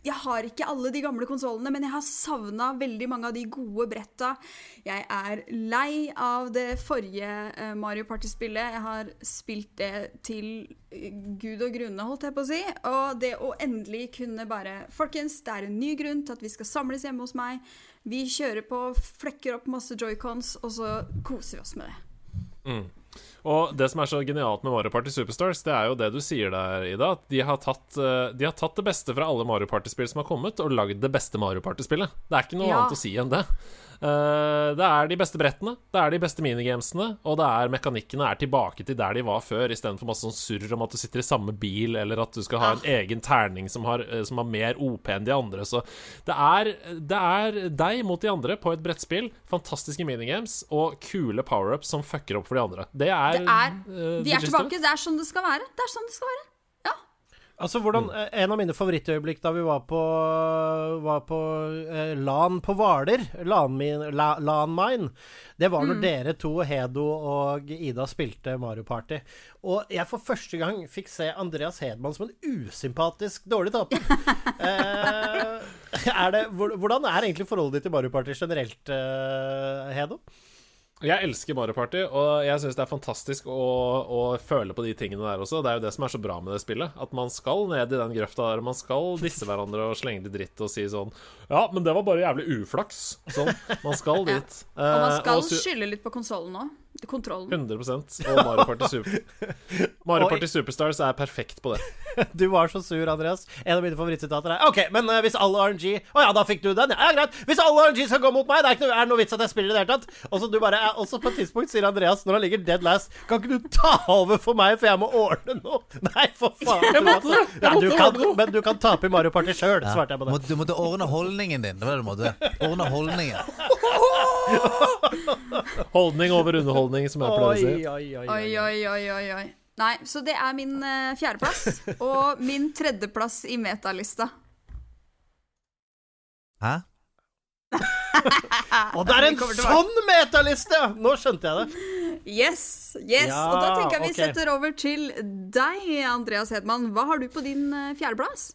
Speaker 8: Jeg har ikke alle de gamle konsollene, men jeg har savna veldig mange av de gode bretta. Jeg er lei av det forrige eh, Mario Party-spillet. Jeg har spilt det til eh, gud og grunne, holdt jeg på å si. Og det å endelig kunne bare Folkens, det er en ny grunn til at vi skal samles hjemme hos meg. Vi kjører på, flekker opp masse joycons, og så koser vi oss med det.
Speaker 1: Og det som er så genialt med Mario Party Superstars, det er jo det du sier der, Ida. At de har tatt, eh, de har tatt det beste fra alle Mario Party-spill som har kommet, og lagd det beste Mario Party-spillet. Det er ikke noe
Speaker 8: Ja.
Speaker 1: annet å si enn det. Eh, det er de beste brettene, det er de beste minigamesene, og det er mekanikkene er tilbake til der de var før, istedenfor masse sånn surr om at du sitter i samme bil, eller at du skal ha en egen terning som har, eh, som har mer OP enn de andre. Så det er, det er deg mot de andre på et brettspill. Fantastiske minigames og kule power-ups som fucker opp for de andre. Det er,
Speaker 8: Det er,
Speaker 1: eh,
Speaker 8: vi er tilbake. Det er sånn det skal være. Det er sånn det skal være.
Speaker 7: Altså, hvordan, eh, En av mine favorittøyeblikk da vi var på, var på eh, LAN på Hvaler, LAN, La- LAN Mine, det var når dere to, Hedo og Ida, spilte Mario Party. Og jeg for første gang fikk se Andreas Hedman som en usympatisk dårlig taper. eh, er det, hvordan er egentlig forholdet ditt til Mario Party generelt, eh, Hedo?
Speaker 1: Jeg elsker Mario Party, og jeg syns det er fantastisk å, å føle på de tingene der også. Det er jo det som er så bra med det spillet. At man skal ned i den grøfta der. Man skal disse hverandre og slenge litt dritt og si sånn Ja, men det var bare jævlig uflaks. Sånn. Man skal dit.
Speaker 8: Og man
Speaker 1: Eh,
Speaker 8: skal
Speaker 1: og
Speaker 8: skylde litt på konsollen òg. Kontrollen.
Speaker 1: 100 Og Mario Party, Super Mario Party Superstars er perfekt på det.
Speaker 7: Du var så sur, Andreas. En av mine favorittsitater er OK, men eh, hvis alle RNG Å ja, da fikk du den. Ja, greit. Hvis alle RNG skal gå mot meg, det er ikke noe, er noe vits at jeg spiller i det hele tatt. Og så du bare er, også på et tidspunkt sier Andreas, når han ligger dead last, kan ikke du ta over for meg, for jeg må ordne noe? Nei, for faen.
Speaker 1: Jeg måtte det. Jeg
Speaker 7: Ja, du kan, men du kan tape i Mario Party sjøl, svarte jeg på det.
Speaker 9: Du måtte ordne holdningen din. Det var det du måtte. Ordne holdningen.
Speaker 1: Holdning over underholdning, som jeg pleier å si.
Speaker 7: Oi, oi, oi.
Speaker 8: Oi, oi. Nei, så det er min uh, fjerdeplass. Og min tredjeplass i metalista.
Speaker 9: Hæ?
Speaker 7: Og det er en sånn metaliste! Nå skjønte jeg det.
Speaker 8: Yes, yes.
Speaker 7: Ja,
Speaker 8: og da tenker jeg vi
Speaker 7: okay.
Speaker 8: setter over til deg, Andreas Hedman. Hva har du på din eh, fjerdeplass?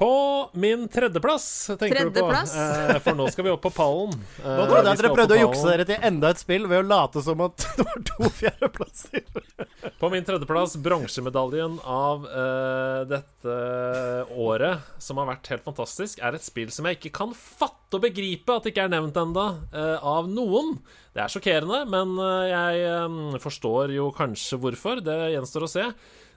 Speaker 1: På min tredjeplass, tenker
Speaker 8: Tredjeplass?
Speaker 1: du på. Eh, for nå skal vi opp på pallen. Eh,
Speaker 7: Nå trodde jeg at dere prøvde å jukse dere til enda et spill ved å late som at det var to fjerdeplasser.
Speaker 1: På min tredjeplass bronsemedaljen av eh, dette året, som har vært helt fantastisk, er et spill som jeg ikke kan fatte og begripe at det ikke er nevnt enda av noen. Det er sjokkerende, men eh, jeg eh, forstår jo kanskje hvorfor. Det gjenstår å se.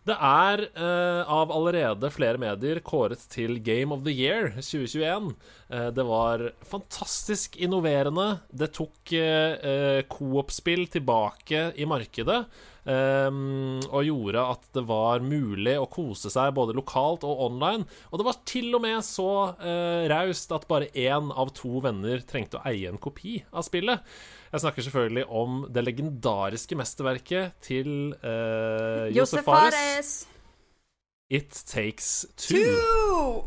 Speaker 1: Det er eh, av allerede flere medier kåret til Game of the Year 2021. Eh, det var fantastisk innoverende. Det tok eh, eh, coop-spill tilbake i markedet. Ehm, og gjorde at det var mulig å kose seg både lokalt og online. Og det var til og med så uh, raust at bare én av to venner trengte å eie en kopi av spillet. Jeg snakker selvfølgelig om det legendariske mesterverket til uh, Josef Fares. It Takes Two.
Speaker 8: Two!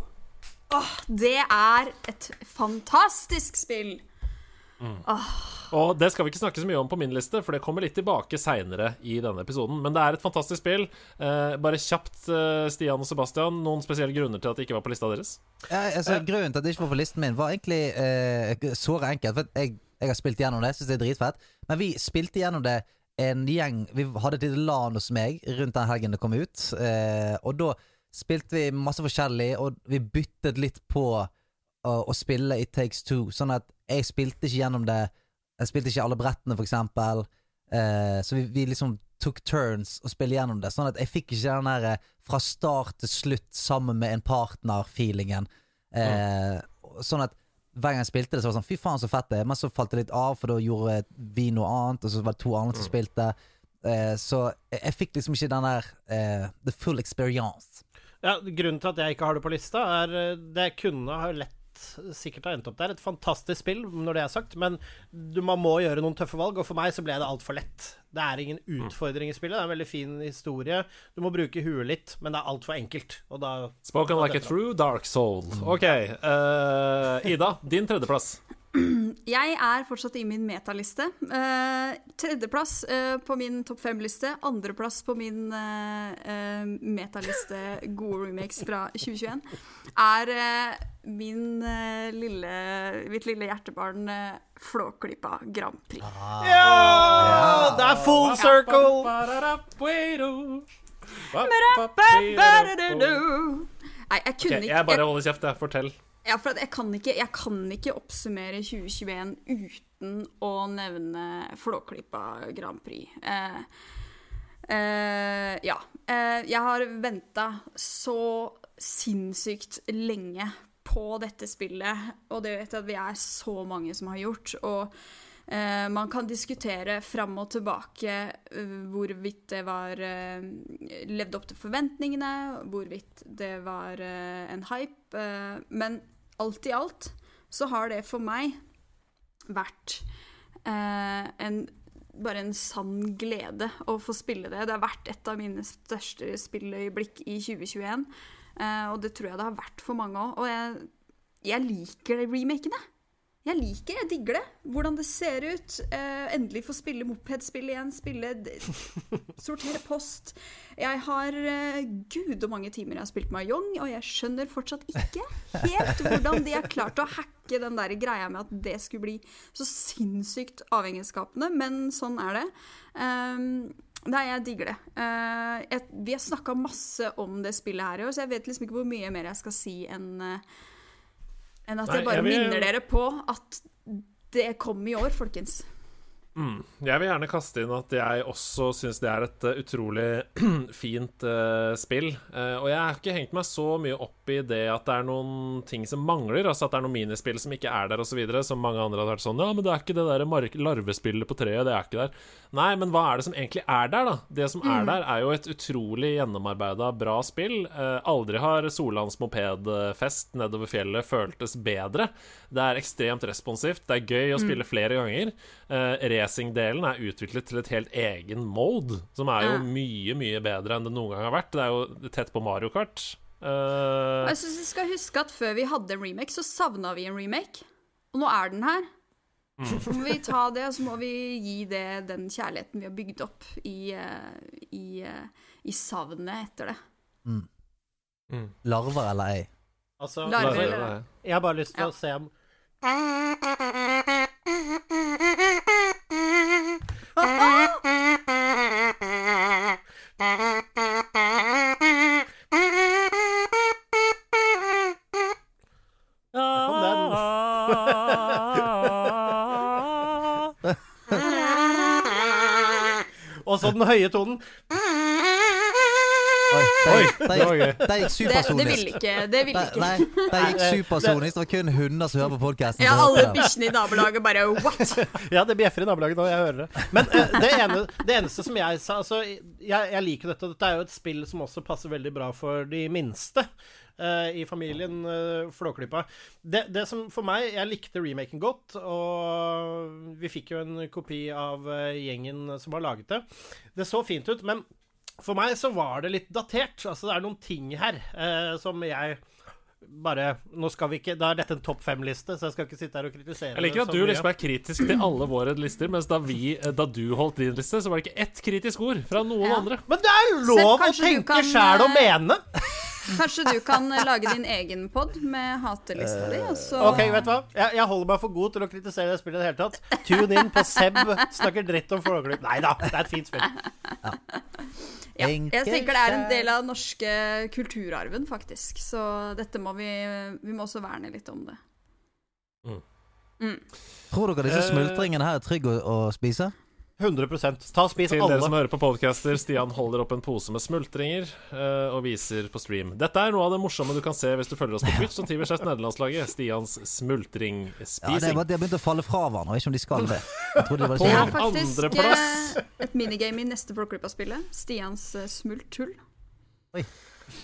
Speaker 8: Åh, det er et fantastisk spill.
Speaker 1: Og det skal vi ikke snakke så mye om på min liste, for det kommer litt tilbake seinere i denne episoden. Men det er et fantastisk spill. Eh, bare kjapt, eh, Stian og Sebastian, noen spesielle grunner til at det ikke var på lista deres?
Speaker 9: Ja, altså, grunnen til at det ikke var på listen min, var egentlig eh, såre enkelt. For jeg Jeg har spilt gjennom det, syns det er dritfett. Men vi spilte gjennom det en gjeng Vi hadde et lite LAN hos meg rundt den helgen det kom ut. Eh, og da spilte vi masse forskjellig, og vi byttet litt på å, å spille It Takes Two. Sånn at jeg spilte ikke gjennom det Jeg spilte ikke alle brettene, for eksempel. Eh, så vi, vi liksom tok turns å spille gjennom det. Sånn at jeg fikk ikke den der eh, fra start til slutt sammen med en partner-feelingen. Eh, Sånn at hver gang jeg spilte det, så var det sånn Fy faen, så fett det er. Men så falt det litt av, for da gjorde vi noe annet, og så var det to andre som spilte. Eh, så jeg, jeg fikk liksom ikke den der eh, The full experience.
Speaker 7: Ja, Grunnen til at jeg ikke har det på lista, er eh, det kunne ha lett sikkert har endt opp der. Et fantastisk spill, når det er sagt, men du, man må gjøre noen tøffe valg, og for meg så ble det altfor lett. Det er ingen utfordring i spillet. Det er en veldig fin historie. Du må bruke huet litt, men det er altfor enkelt. Og da
Speaker 1: Spoken like a true dark soul. OK. Uh, Ida, din tredjeplass.
Speaker 8: Jeg er fortsatt i min metaliste. Uh, tredjeplass uh, på min topp fem-liste. Andreplass på min uh, eh, metaliste gode remakes fra 2021 er min lille, mitt lille hjertebarn Flåklypa Grand Prix.
Speaker 7: Ja! Det er full circle!
Speaker 8: Nei, jeg kunne ikke
Speaker 1: jeg bare holder kjeft, jeg. Fortell.
Speaker 8: Ja, for jeg kan, ikke, jeg kan ikke oppsummere 2021 uten å nevne Flåklypa Grand Prix. Eh, eh, ja. Eh, jeg har venta så sinnssykt lenge på dette spillet, og det vet jeg at vi er så mange som har gjort. Og eh, man kan diskutere fram og tilbake eh, hvorvidt det var eh, levd opp til forventningene, hvorvidt det var eh, en hype, eh, men alt i alt så har det for meg vært eh, en bare en sann glede å få spille det. Det har vært et av mine største spilløyeblikk i 2021. eh, og det tror jeg det har vært for mange òg. Og jeg, jeg liker remakene. Jeg liker jeg digger det. Hvordan det ser ut. Uh, endelig få spille mopedspill igjen. Spille Sortere post. Jeg har uh, gud og mange timer jeg har spilt Mayong, og jeg skjønner fortsatt ikke helt hvordan de har klart å hacke den der greia med at det skulle bli så sinnssykt avhengighetsskapende, men sånn er det. Um, Nei, jeg digger det. Uh, jeg, vi har snakka masse om det spillet her i år, så jeg vet liksom ikke hvor mye mer jeg skal si enn uh, en at
Speaker 1: Nei,
Speaker 8: jeg bare
Speaker 1: jeg vil-
Speaker 8: minner dere på at det kom i år, folkens.
Speaker 1: Mm. Jeg vil gjerne kaste inn at jeg også syns det er et eh, utrolig fint uh, spill. Eh, og jeg har ikke hengt meg så mye opp i det at det er noen ting som mangler. Altså at det er noen minispill som ikke er der, osv. Som mange andre hadde vært sånn Ja, men det er ikke det der larvespillet på treet, det er ikke der. Nei, men hva er det som egentlig er der, da? Det som er
Speaker 10: Mm.
Speaker 1: der, er jo et utrolig gjennomarbeida bra spill. Eh, aldri har Solands mopedfest nedover fjellet føltes bedre. Det er ekstremt responsivt. Det er gøy å
Speaker 10: Mm.
Speaker 1: spille flere ganger. Eh, Racingdelen er utviklet til et helt egen mode, som er jo mye, mye bedre enn det noen gang har vært. Det er jo tett på Mario Kart. Eh,
Speaker 8: Jeg synes vi skal huske at før vi hadde en remake, så savna vi en remake. Og nå er den her. Så må vi ta det, og så må vi gi det den kjærligheten vi har bygd opp i, eh, i, eh, i savnet etter det.
Speaker 9: Mm. Larver eller ei?
Speaker 7: Altså,
Speaker 8: Larver
Speaker 7: altså,
Speaker 8: eller-
Speaker 7: jeg har bare lyst til å se om kom den. Høye tonen.
Speaker 9: Oi,
Speaker 7: det
Speaker 9: gikk supersonisk.
Speaker 8: det ville ikke. Det ville ikke.
Speaker 9: Nei, det gikk supersonisk. Det var kun hunder som hører på podkasten.
Speaker 8: Ja, alle bikkjene i nabolaget bare what?
Speaker 7: Ja, det bjeffer i nabolaget nå, jeg hører det. Men eh, det, ene, det eneste som jeg sa Altså, jeg, jeg liker dette. Dette er jo et spill som også passer veldig bra for de minste. eh, I familien uh, Flåklypa. Det, det som for meg Jeg likte remaken godt, og vi fikk jo en kopi av eh, gjengen som har laget det. Det så fint ut, men for meg så var det litt datert. Altså, det er noen ting her eh, som jeg bare Nå skal vi ikke Da er dette en topp fem-liste, så jeg skal ikke sitte her og kritisere
Speaker 1: jeg liker at du liksom er kritisk til alle våre lister, mens da, vi, eh, da du holdt din liste, så var det ikke ett kritisk ord fra noen
Speaker 8: Ja.
Speaker 1: andre.
Speaker 7: Men det er
Speaker 8: Selv
Speaker 7: lov å tenke
Speaker 8: kan,
Speaker 7: sjæl og
Speaker 8: eh,
Speaker 7: mene!
Speaker 8: Kanskje du kan eh, lage din egen pod med hatelista di, og så
Speaker 11: Ok, vet du hva? Jeg, jeg holder meg for god til å kritisere det spillet i det hele tatt. Tune inn på Seb snakker dritt om Flåklypa. Nei da, det er et fint spill.
Speaker 8: Ja, jeg tenker det er en del av den norske kulturarven, faktisk. Så dette må vi Vi må også verne litt om det.
Speaker 9: Tror dere disse
Speaker 11: Eh,
Speaker 9: smultringene her er trygge å, å spise?
Speaker 11: 100 Ta og spis
Speaker 1: Til dere som hører på podcaster, Stian holder opp en pose med smultringer uh, og viser på stream. Dette er noe av det morsomme du kan se hvis du følger oss på Twitch som Tivers nederlandslaget. Stians
Speaker 9: Ja, det er
Speaker 1: smultringspising.
Speaker 9: bare, De har begynt å falle fra hverandre. Jeg vet ikke om de skal det. Jeg trodde det var
Speaker 1: På
Speaker 8: Det
Speaker 9: sånn.
Speaker 8: er faktisk
Speaker 1: andreplass.
Speaker 8: eh, et minigame i neste Flåklypa-spillet. Stians smulthull. smulthull.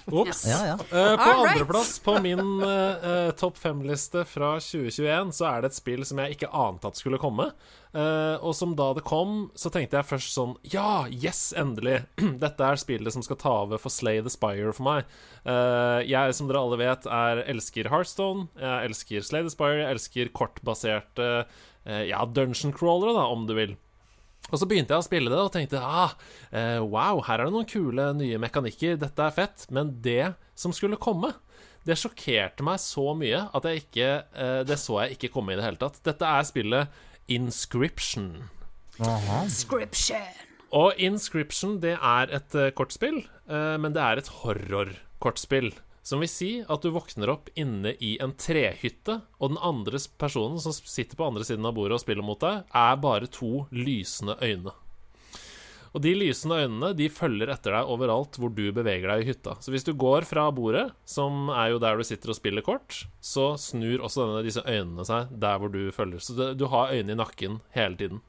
Speaker 1: Ops.
Speaker 9: Ja, ja.
Speaker 1: Uh, på andreplass på min eh, topp fem-liste fra 2021 så er det et spill som jeg ikke ante at skulle komme. Uh, og som da det kom, så tenkte jeg først sånn Ja, yes, endelig! Dette er spillet som skal ta over for Slay the Spire for meg. Eh, jeg, som dere alle vet, er elsker Heartstone. Jeg elsker Slay the Spire. Jeg elsker kortbaserte ja, dungeon crawlere, da, om du vil. Og så begynte jeg å spille det og tenkte ah, eh, wow, her er det noen kule nye mekanikker, dette er fett. Men det som skulle komme, det sjokkerte meg så mye at jeg ikke eh, Det så jeg ikke komme i det hele tatt. Dette er spillet Inscription.
Speaker 8: Scription.
Speaker 1: Og Inscription det er et eh, kortspill, eh, men det er et horrorkortspill. Som vil si at du våkner opp inne i en trehytte, og den andre personen som sitter på andre siden av bordet og spiller mot deg, er bare to lysende øyne. Og de lysende øynene de følger etter deg overalt hvor du beveger deg i hytta. Så hvis du går fra bordet, som er jo der du sitter og spiller kort, så snur også denne, disse øynene seg der hvor du følger. Så du har øynene i nakken hele tiden.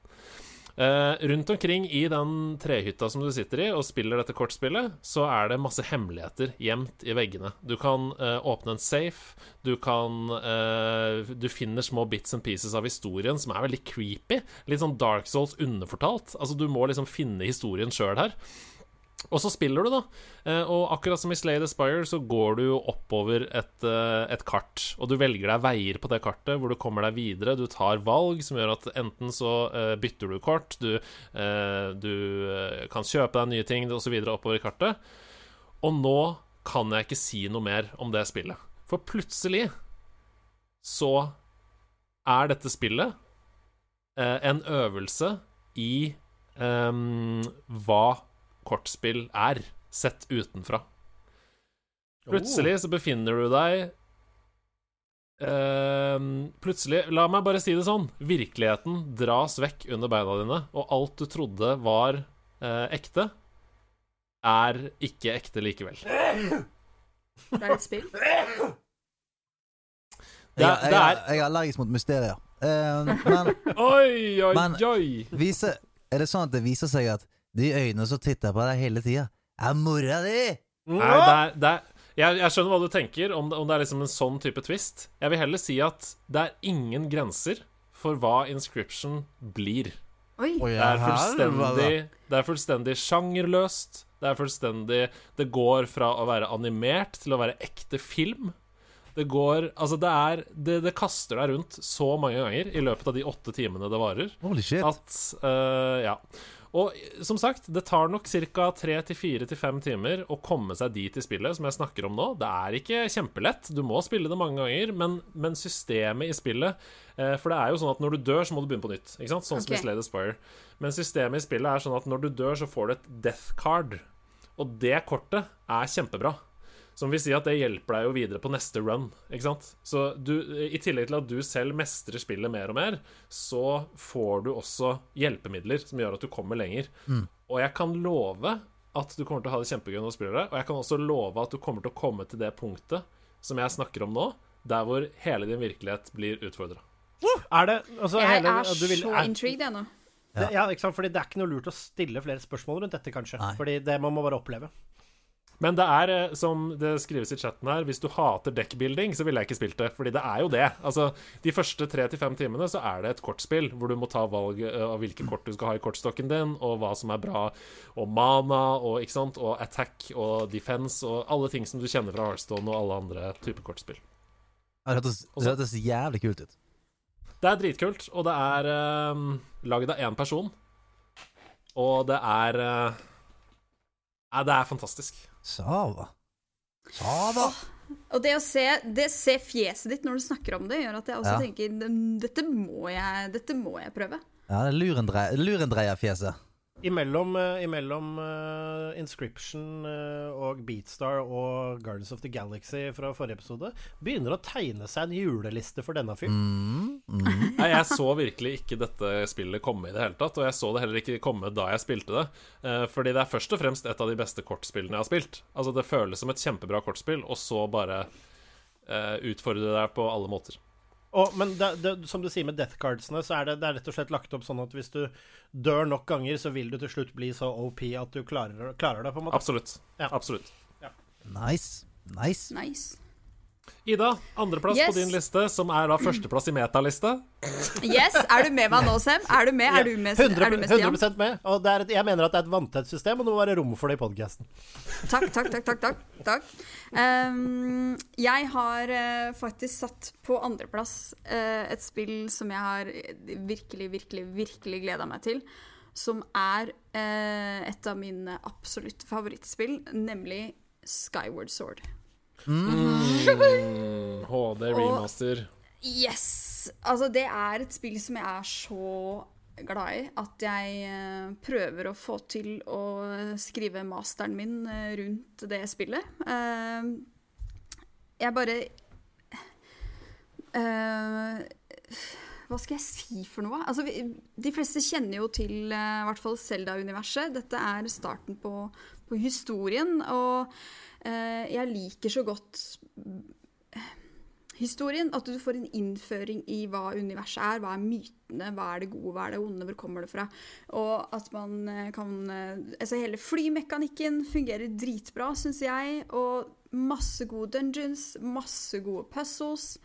Speaker 1: Eh, rundt omkring i den trehytta som du sitter i og spiller dette kortspillet, så er det masse hemmeligheter gjemt i veggene. Du kan uh, åpne en safe, du kan uh, Du finner små bits and pieces av historien som er veldig creepy. Litt sånn Dark Souls underfortalt. Altså, du må liksom finne historien sjøl her. Og så spiller du, da. Eh, Og akkurat som i Slay the Spire, så går du oppover et, eh, et kart. Og du velger deg veier på det kartet hvor du kommer deg videre. Du tar valg som gjør at enten så eh, bytter du kort, du, du kan kjøpe deg nye ting osv. oppover i kartet. Og nå kan jeg ikke si noe mer om det spillet. For plutselig så er dette spillet en øvelse i um, hva kortspill er, sett utenfra. Plutselig så befinner du deg ehm, Plutselig, la meg bare si det sånn, virkeligheten dras vekk under beina dine, og alt du trodde var eh, ekte, er ikke ekte likevel.
Speaker 8: Det er et spill.
Speaker 1: Det er-
Speaker 9: jeg,
Speaker 1: det
Speaker 9: jeg,
Speaker 1: er-
Speaker 9: jeg er allergisk mot mysterier. Uh, men
Speaker 1: Oi, oi,
Speaker 9: Men-
Speaker 1: oi!
Speaker 9: viser, er det sånn at det viser seg at de øynene som titta på deg hele tida, er mora di?
Speaker 1: Nei, det er, det er jeg, jeg skjønner hva du tenker, om det, om det er liksom en sånn type twist. Jeg vil heller si at det er ingen grenser for hva Inscription blir.
Speaker 8: Oi.
Speaker 1: Det er fullstendig Det er fullstendig sjangerløst. Det er fullstendig Det går fra å være animert til å være ekte film. Det går Altså, det er Det, det kaster deg rundt så mange ganger i løpet av de åtte timene det varer,
Speaker 9: Holy shit.
Speaker 1: at uh, Ja. Og som sagt, det tar nok ca. tre til fire til fem timer å komme seg dit i spillet som jeg snakker om nå. Det er ikke kjempelett. Du må spille det mange ganger, men, men systemet i spillet eh, For det er jo sånn at når du dør, så må du begynne på nytt. Ikke sant? Sånn som i Slade Aspire. Spire. Men systemet i spillet er sånn at når du dør, så får du et death card. Og det kortet er kjempebra. Som vil si at det hjelper deg jo videre på neste run. Ikke sant? Så du, i tillegg til at du selv mestrer spillet mer og mer, så får du også hjelpemidler som gjør at du kommer lenger. Og jeg kan love at du kommer til å ha det kjempegøy når du spiller det. Og jeg kan også love at du kommer til å komme til det punktet som jeg snakker om nå, der hvor hele din virkelighet blir utfordra.
Speaker 11: Er det altså,
Speaker 8: Jeg
Speaker 11: hele,
Speaker 8: er
Speaker 11: du vil-
Speaker 8: så
Speaker 11: er-
Speaker 8: intrigued, jeg nå.
Speaker 11: Det, ja, ikke sant? Fordi det er ikke noe lurt å stille flere spørsmål rundt dette, kanskje.
Speaker 9: Nei.
Speaker 11: Fordi det man må bare oppleve.
Speaker 1: Men det er, eh, som det skrives i chatten her, hvis du hater deckbuilding, så ville jeg ikke spilt det. Fordi det er jo det. Altså, de første tre til fem timene så er det et kortspill hvor du må ta valg eh, av hvilke kort du skal ha i kortstokken din, og hva som er bra, og mana, og, ikke sant? og attack og defense, og alle ting som du kjenner fra Hearthstone og alle andre typer kortspill.
Speaker 9: Det hørtes, jævlig kult ut.
Speaker 1: Det er dritkult, og det er um, lagd av én person. Og det er uh, Nei, det er fantastisk.
Speaker 9: Sava. Sava!
Speaker 8: Og det å se, det se fjeset ditt når du snakker om det, gjør at jeg også
Speaker 9: Ja.
Speaker 8: tenker "Mm, dette må jeg, dette må jeg prøve.
Speaker 9: Ja, det er lurendre- lurendreierfjeset.
Speaker 7: Imellom, eh, imellom uh, Inscription uh, og Beatstar og Guardians of the Galaxy fra forrige episode begynner å tegne seg en juleliste for denne fyren.
Speaker 1: Nei, jeg så virkelig ikke dette spillet komme i det hele tatt, og jeg så det heller ikke komme da jeg spilte det. Uh, fordi det er først og fremst et av de beste kortspillene jeg har spilt. Altså Det føles som et kjempebra kortspill, og så bare utfordre deg på alle måter.
Speaker 7: Og, men det, det, som du sier med death cardsene, så er det, det er rett og slett lagt opp sånn at hvis du dør nok ganger, så vil du til slutt bli så OP at du klarer, klarer det, på en måte.
Speaker 1: Absolutt.
Speaker 7: Ja.
Speaker 1: Absolutt.
Speaker 9: Nice. Nice.
Speaker 8: Nice.
Speaker 1: Ida, andreplass
Speaker 8: Yes.
Speaker 1: på din liste, som er da førsteplass i metaliste.
Speaker 8: Yes, Er du med meg nå, Sem? Er du med? Er du med, er du
Speaker 7: 100,
Speaker 8: med Stian?
Speaker 7: 100 med. Og det er et, jeg mener at det er et vanntett system, og det må være rom for det i podkasten.
Speaker 8: Takk, takk, takk. takk, takk, takk. Ehm, jeg har uh, faktisk satt på andreplass uh, et spill som jeg har virkelig, virkelig, virkelig gleda meg til. Som er uh, et av mine absolutt favorittspill, nemlig Skyward Sword.
Speaker 1: Mm, HD remaster.
Speaker 8: Yes! Altså, det er et spill som jeg er så glad i at jeg eh, prøver å få til å skrive masteren min eh, rundt det spillet. Eh, jeg bare Hva skal jeg si for noe? Altså, de fleste kjenner jo til i hvert fall Zelda-universet. Dette er starten på, på historien, og jeg liker så godt historien. At du får en innføring i hva universet er. Hva er mytene, hva er det gode, hva er det onde, hvor kommer det fra? Og at man eh, kan eh, Altså hele flymekanikken fungerer dritbra, syns jeg. Og masse gode dungeons, masse gode puzzles.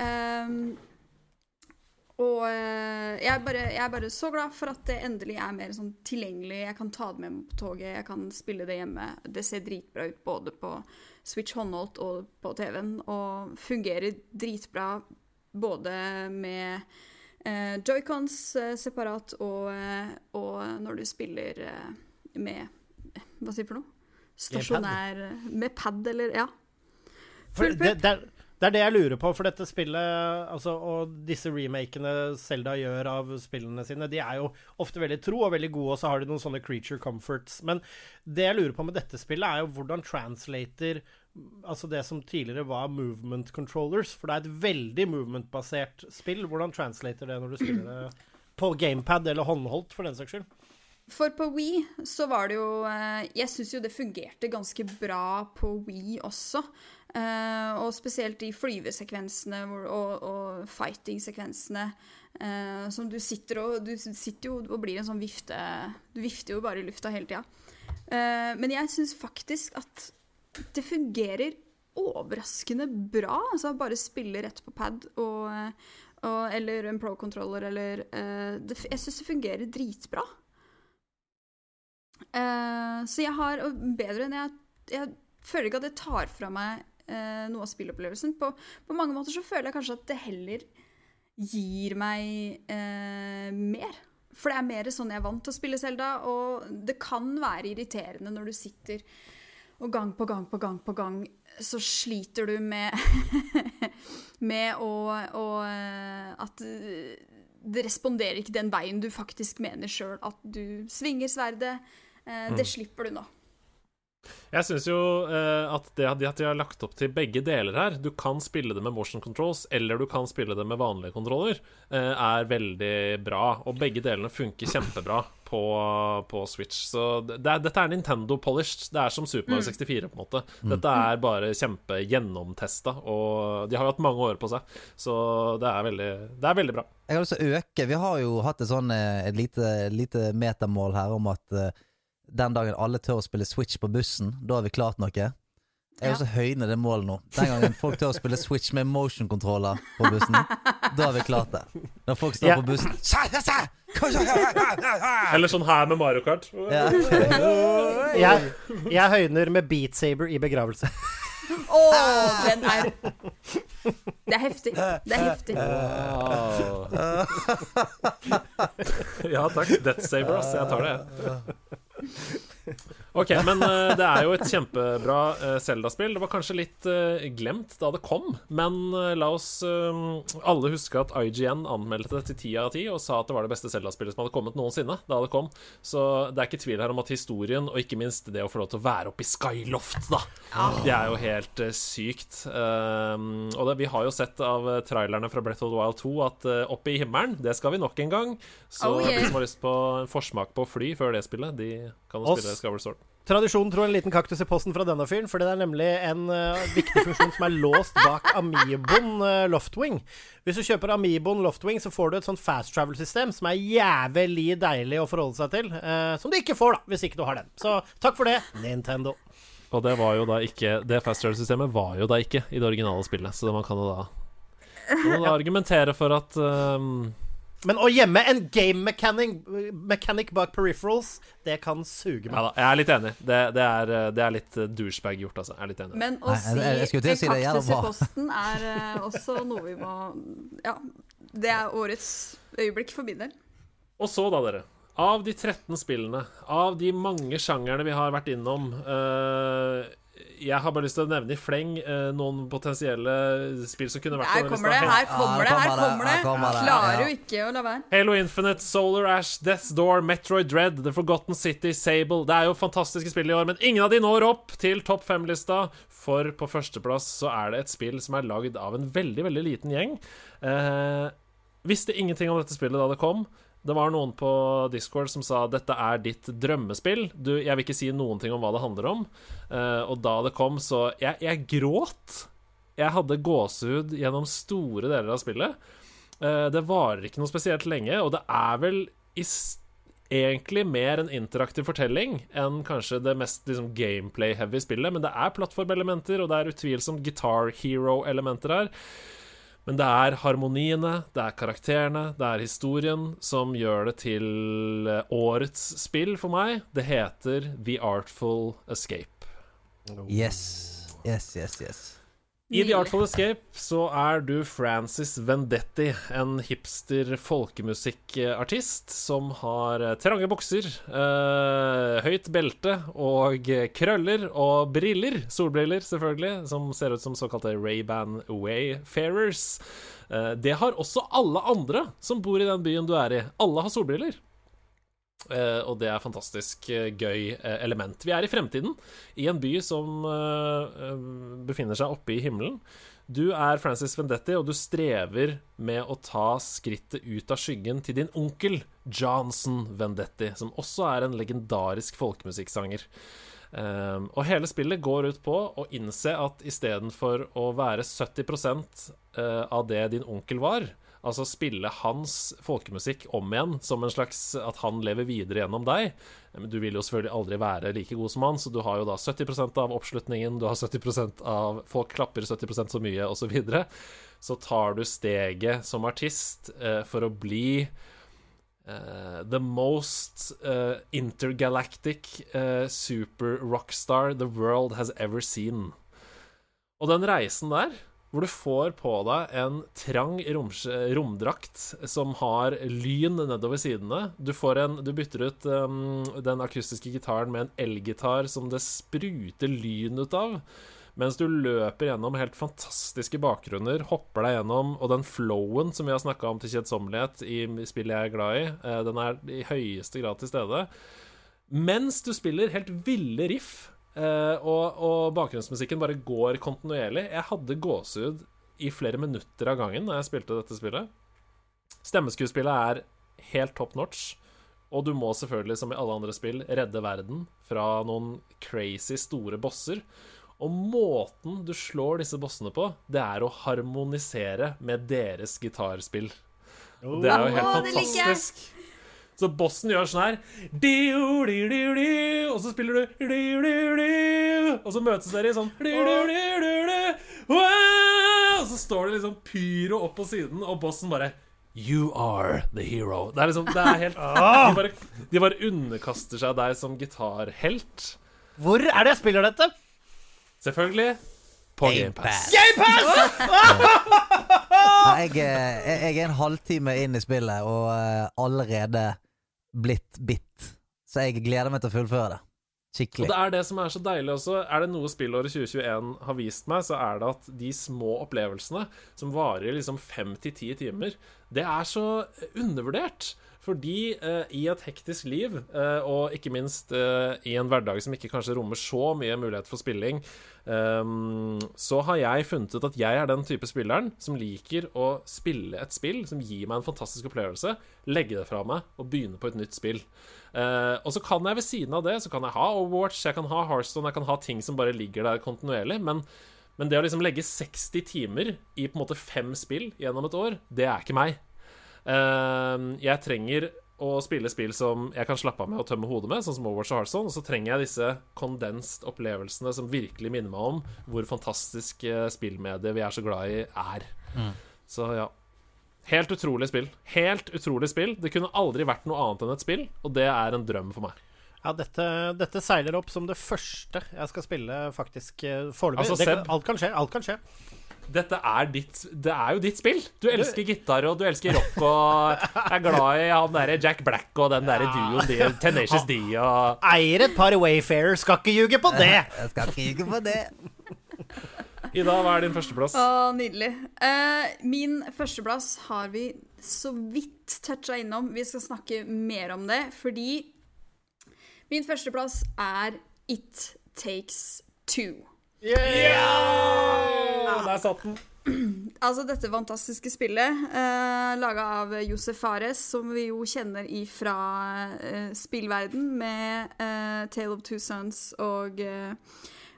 Speaker 8: Ehm, og eh, jeg, er bare, jeg er bare så glad for at det endelig er mer sånn tilgjengelig. Jeg kan ta det med meg på toget, jeg kan spille det hjemme. Det ser dritbra ut både på Switch håndholdt og på TV-en, og fungerer dritbra både med eh, joycons eh, separat og, eh, og når du spiller eh, med Hva sier du for noe? Stasjonær Med pad, eller Ja. Full pupp.
Speaker 7: Det, er, det jeg lurer på, for dette spillet altså, og disse remakene Selda gjør av spillene sine, de er jo ofte veldig tro og veldig gode, og så har de noen sånne creature comforts. Men det jeg lurer på med dette spillet, er jo hvordan translator Altså det som tidligere var movement controllers, for det er et veldig movement-basert spill. Hvordan translater det når du spiller det på gamepad eller håndholdt, for den saks skyld?
Speaker 8: For på Wii så var det jo eh, Jeg syns jo det fungerte ganske bra på Wii også. Eh, og spesielt de flyvesekvensene hvor- og, og fighting-sekvensene. Uh, som du sitter og Du sitter jo og blir en sånn vifte Du vifter jo bare i lufta hele tida. Uh, men jeg syns faktisk at det fungerer overraskende bra. Altså bare spille rett på pad og, og, eller en pro-controller eller eh, det, Jeg syns det fungerer dritbra. Eh, så jeg har bedre enn jeg Jeg føler ikke at det tar fra meg eh, noe av spillopplevelsen. På, på mange måter så føler jeg kanskje at det heller gir meg eh, mer. For det er mer sånn jeg er vant til å spille Selda, og det kan være irriterende når du sitter og gang på gang på gang på gang så sliter du med med å, å eh, At det responderer ikke den veien du faktisk mener sjøl at du svinger sverdet. Eh, det
Speaker 1: Mm.
Speaker 8: slipper du nå.
Speaker 1: Jeg syns jo uh, at det at de- har lagt opp til begge deler her Du kan spille det med motion controls, eller du kan spille det med vanlige kontroller, uh, er veldig bra. Og begge delene funker kjempebra på, på Switch. Så det, dette er Nintendo polished. Det er som Super Mario
Speaker 8: Mm.
Speaker 1: 64, på en måte.
Speaker 9: Mm.
Speaker 1: Dette er bare kjempegjennomtesta, og de har jo hatt mange år på seg, så det er veldig, det er veldig bra.
Speaker 9: Jeg har lyst til å øke. Vi har jo hatt et sånn eh, et lite, lite metamål her om at eh, den dagen alle tør å spille Switch på bussen, da har vi klart noe. Jeg vil lyst til å høyne det målet nå. Den gangen folk tør å spille Switch med motion-kontroller på bussen, da har vi klart det. Når folk står
Speaker 7: Ja.
Speaker 9: på bussen
Speaker 1: Eller sånn her med Mario Kart.
Speaker 9: Ja.
Speaker 7: Jeg, jeg høyner med Beat Saber i begravelse.
Speaker 8: Å, den er Det er heftig. Det er heftig.
Speaker 1: ja takk. Death Saber, ass. Jeg tar det, jeg. Merci. Ok, men uh, det er jo et kjempebra uh, Zelda-spill. Det var kanskje litt uh, glemt da det kom, men eh, la oss eh, alle huske at IGN anmeldte det til ti av ti og sa at det var det beste Zelda-spillet som hadde kommet noensinne da det kom. Så det er ikke tvil her om at historien, og ikke minst det å få lov til å være oppe i Skyloft, da, det er jo helt eh, sykt. Um, og det, vi har jo sett av eh, trailerne fra Breath of the Wild 2 at uh, oppe i himmelen, det skal vi nok en gang. Så
Speaker 8: Oh, yeah.
Speaker 1: de som har lyst på en forsmak på å fly før det spillet, de kan jo spille Skyward Sword.
Speaker 11: Tradisjonen tror en liten kaktus i posten fra denne fyren, for det er nemlig en uh, viktig funksjon som er låst bak Amiboen uh, Loftwing. Hvis du kjøper Amiboen Loftwing, så får du et sånt fast travel-system som er jævlig deilig å forholde seg til. Uh, som du ikke får, da, hvis ikke du har den. Så takk for det, Nintendo.
Speaker 1: Og det var jo da ikke Det fast travel-systemet var jo da ikke i det originale spillet, så man kan jo da, kan da argumentere for at um,
Speaker 11: Men å gjemme en game mechanic, mechanic bak peripherals, det kan suge
Speaker 1: Ja
Speaker 11: meg.
Speaker 1: da, jeg er litt enig. Det, det, er, det er litt douchebag gjort, altså. Jeg er litt enig.
Speaker 8: Men å
Speaker 9: Nei,
Speaker 8: si
Speaker 9: jeg- jeg å si
Speaker 8: en kaktus i posten er eh, også noe vi må Ja. Det er årets øyeblikk for min del.
Speaker 1: Og så, da, dere. Av de 13 spillene, av de mange sjangerne vi har vært innom øh, Jeg har bare lyst til å nevne i fleng øh, noen potensielle spill som kunne vært
Speaker 8: Her kommer det, her kommer det, her kommer det.
Speaker 9: her kommer det,
Speaker 8: Klarer jo ikke å la være.
Speaker 1: Halo Infinite, Solar Ash, Death's Door, Metroid Dread, The Forgotten City, Sable Det er jo fantastiske spill i år, men ingen av de når opp til topp fem-lista. For på førsteplass så er det et spill som er lagd av en veldig, veldig liten gjeng. Eh, visste ingenting om dette spillet da det kom. Det var noen på Discord som sa dette er ditt drømmespill. Du, jeg vil ikke si noen ting om hva det handler om. Uh, og da det kom, så Jeg, jeg gråt. Jeg hadde gåsehud gjennom store deler av spillet. Uh, det varer ikke noe spesielt lenge, og det er vel i egentlig mer en interaktiv fortelling enn kanskje det mest liksom, gameplay-heavy spillet. Men det er plattformelementer, og det er utvilsomt Guitar Hero-elementer her. Men det er harmoniene, det er karakterene, det er historien som gjør det til eh, årets spill for meg. Det heter The Artful Escape.
Speaker 9: Yes. Yes, yes, yes.
Speaker 1: I The Artful Escape så er du Francis Vendetti, en hipster folkemusikkartist som har eh, trange bukser, eh, høyt belte og krøller og briller, solbriller selvfølgelig, som ser ut som såkalte Ray-Ban Wayfarers. Eh, det har også alle andre som bor i den byen du er i. Alle har solbriller. Eh, og det er fantastisk uh, gøy uh, element. Vi er i fremtiden, i en by som befinner seg oppe i himmelen. Du er Francis Vendetti, og du strever med å ta skrittet ut av skyggen til din onkel Johnson Vendetti, som også er en legendarisk folkemusikksanger. Og hele spillet går ut på å innse at istedenfor å være 70 eh, av det din onkel var, altså spille hans folkemusikk om igjen som en slags at han lever videre gjennom deg Men Du vil jo selvfølgelig aldri være like god som han, så du har jo da 70% av oppslutningen, du har 70% av Folk klapper 70% så mye, osv. Så, videre. så tar du steget som artist eh, for å bli Uh, the most uh, intergalactic uh, super rockstar the world has ever seen. Og den reisen der, hvor du får på deg en trang romdrakt som har lyn nedover sidene Du, en, du bytter ut um, den akustiske gitaren med en elgitar som det spruter lyn ut av. Mens du løper gjennom helt fantastiske bakgrunner, hopper deg gjennom Og den flowen som vi har snakka om til kjedsommelighet i spillet jeg er glad i, eh, den er i høyeste grad til stede. Mens du spiller helt ville riff, eh, og, og bakgrunnsmusikken bare går kontinuerlig. Jeg hadde gåsehud i flere minutter av gangen da jeg spilte dette spillet. Stemmeskuespillet er helt top notch. Og du må selvfølgelig, som i alle andre spill, redde verden fra noen crazy store bosser. Og måten du slår disse bossene på, det er å harmonisere med deres gitarspill. Oh, det er jo helt
Speaker 8: det
Speaker 1: fantastisk. Så bossen gjør sånn her Og så spiller du Og så møtes dere i sånn Og så står det liksom pyro opp på siden, og bossen bare You are the hero. Det er liksom Det er helt de bare, de bare underkaster seg deg som gitarhelt.
Speaker 11: Hvor er det jeg spiller dette?
Speaker 1: Selvfølgelig på GamePass.
Speaker 9: Nei, Jeg, eh, jeg jeg er en halvtime inn i spillet og eh, allerede blitt bitt. Så jeg gleder meg til å fullføre det. Skikkelig.
Speaker 1: Og det er det som er så deilig også. Er det noe spillåret 2021 har vist meg, så er det at de små opplevelsene som varer liksom fem til ti timer, det er så undervurdert. Fordi eh, i et hektisk liv, eh, og ikke minst eh, i en hverdag som ikke kanskje rommer så mye mulighet for spilling, eh, så har jeg funnet ut at jeg er den type spilleren som liker å spille et spill som gir meg en fantastisk opplevelse, legge det fra meg og begynne på et nytt spill. Eh, og så kan jeg ved siden av det Så kan jeg ha Overwatch, jeg kan ha Hearthstone, jeg kan ha ting som bare ligger der kontinuerlig. Men, men det å liksom legge 60 timer i på en måte fem spill gjennom et år, det er ikke meg. Eh, jeg trenger å spille spill som jeg kan slappe av med og tømme hodet med, sånn som Overwatch og Hearthstone. Og så trenger jeg disse condensed opplevelsene som virkelig minner meg om hvor fantastisk eh, spillmedie vi er så glad i, er. Så ja. Helt utrolig spill. Helt utrolig spill. Det kunne aldri vært noe annet enn et spill, og det er en drøm for meg.
Speaker 11: Ja, dette, dette seiler opp som det første jeg skal spille, faktisk, eh, foreløpig.
Speaker 1: Altså, Seb-
Speaker 11: alt kan skje. Alt kan skje.
Speaker 1: Dette er ditt Det er jo ditt spill. Du elsker gitar, og du elsker rock, og er glad i han derre Jack Black og den derre duoen de, Tenacious D og
Speaker 11: Eier et par Wayfarer, skal ikke ljuge på det!
Speaker 9: Jeg skal ikke ljuge på det.
Speaker 1: Ida, hva er din førsteplass?
Speaker 8: Å, nydelig. Uh, min førsteplass har vi så vidt toucha innom. Vi skal snakke mer om det, fordi min førsteplass er It Takes Two.
Speaker 1: Der satt den.
Speaker 8: Altså dette fantastiske spillet, eh, laga av Josef Fares, som vi jo kjenner ifra eh, spillverden med eh, Tale of Two Sons og eh,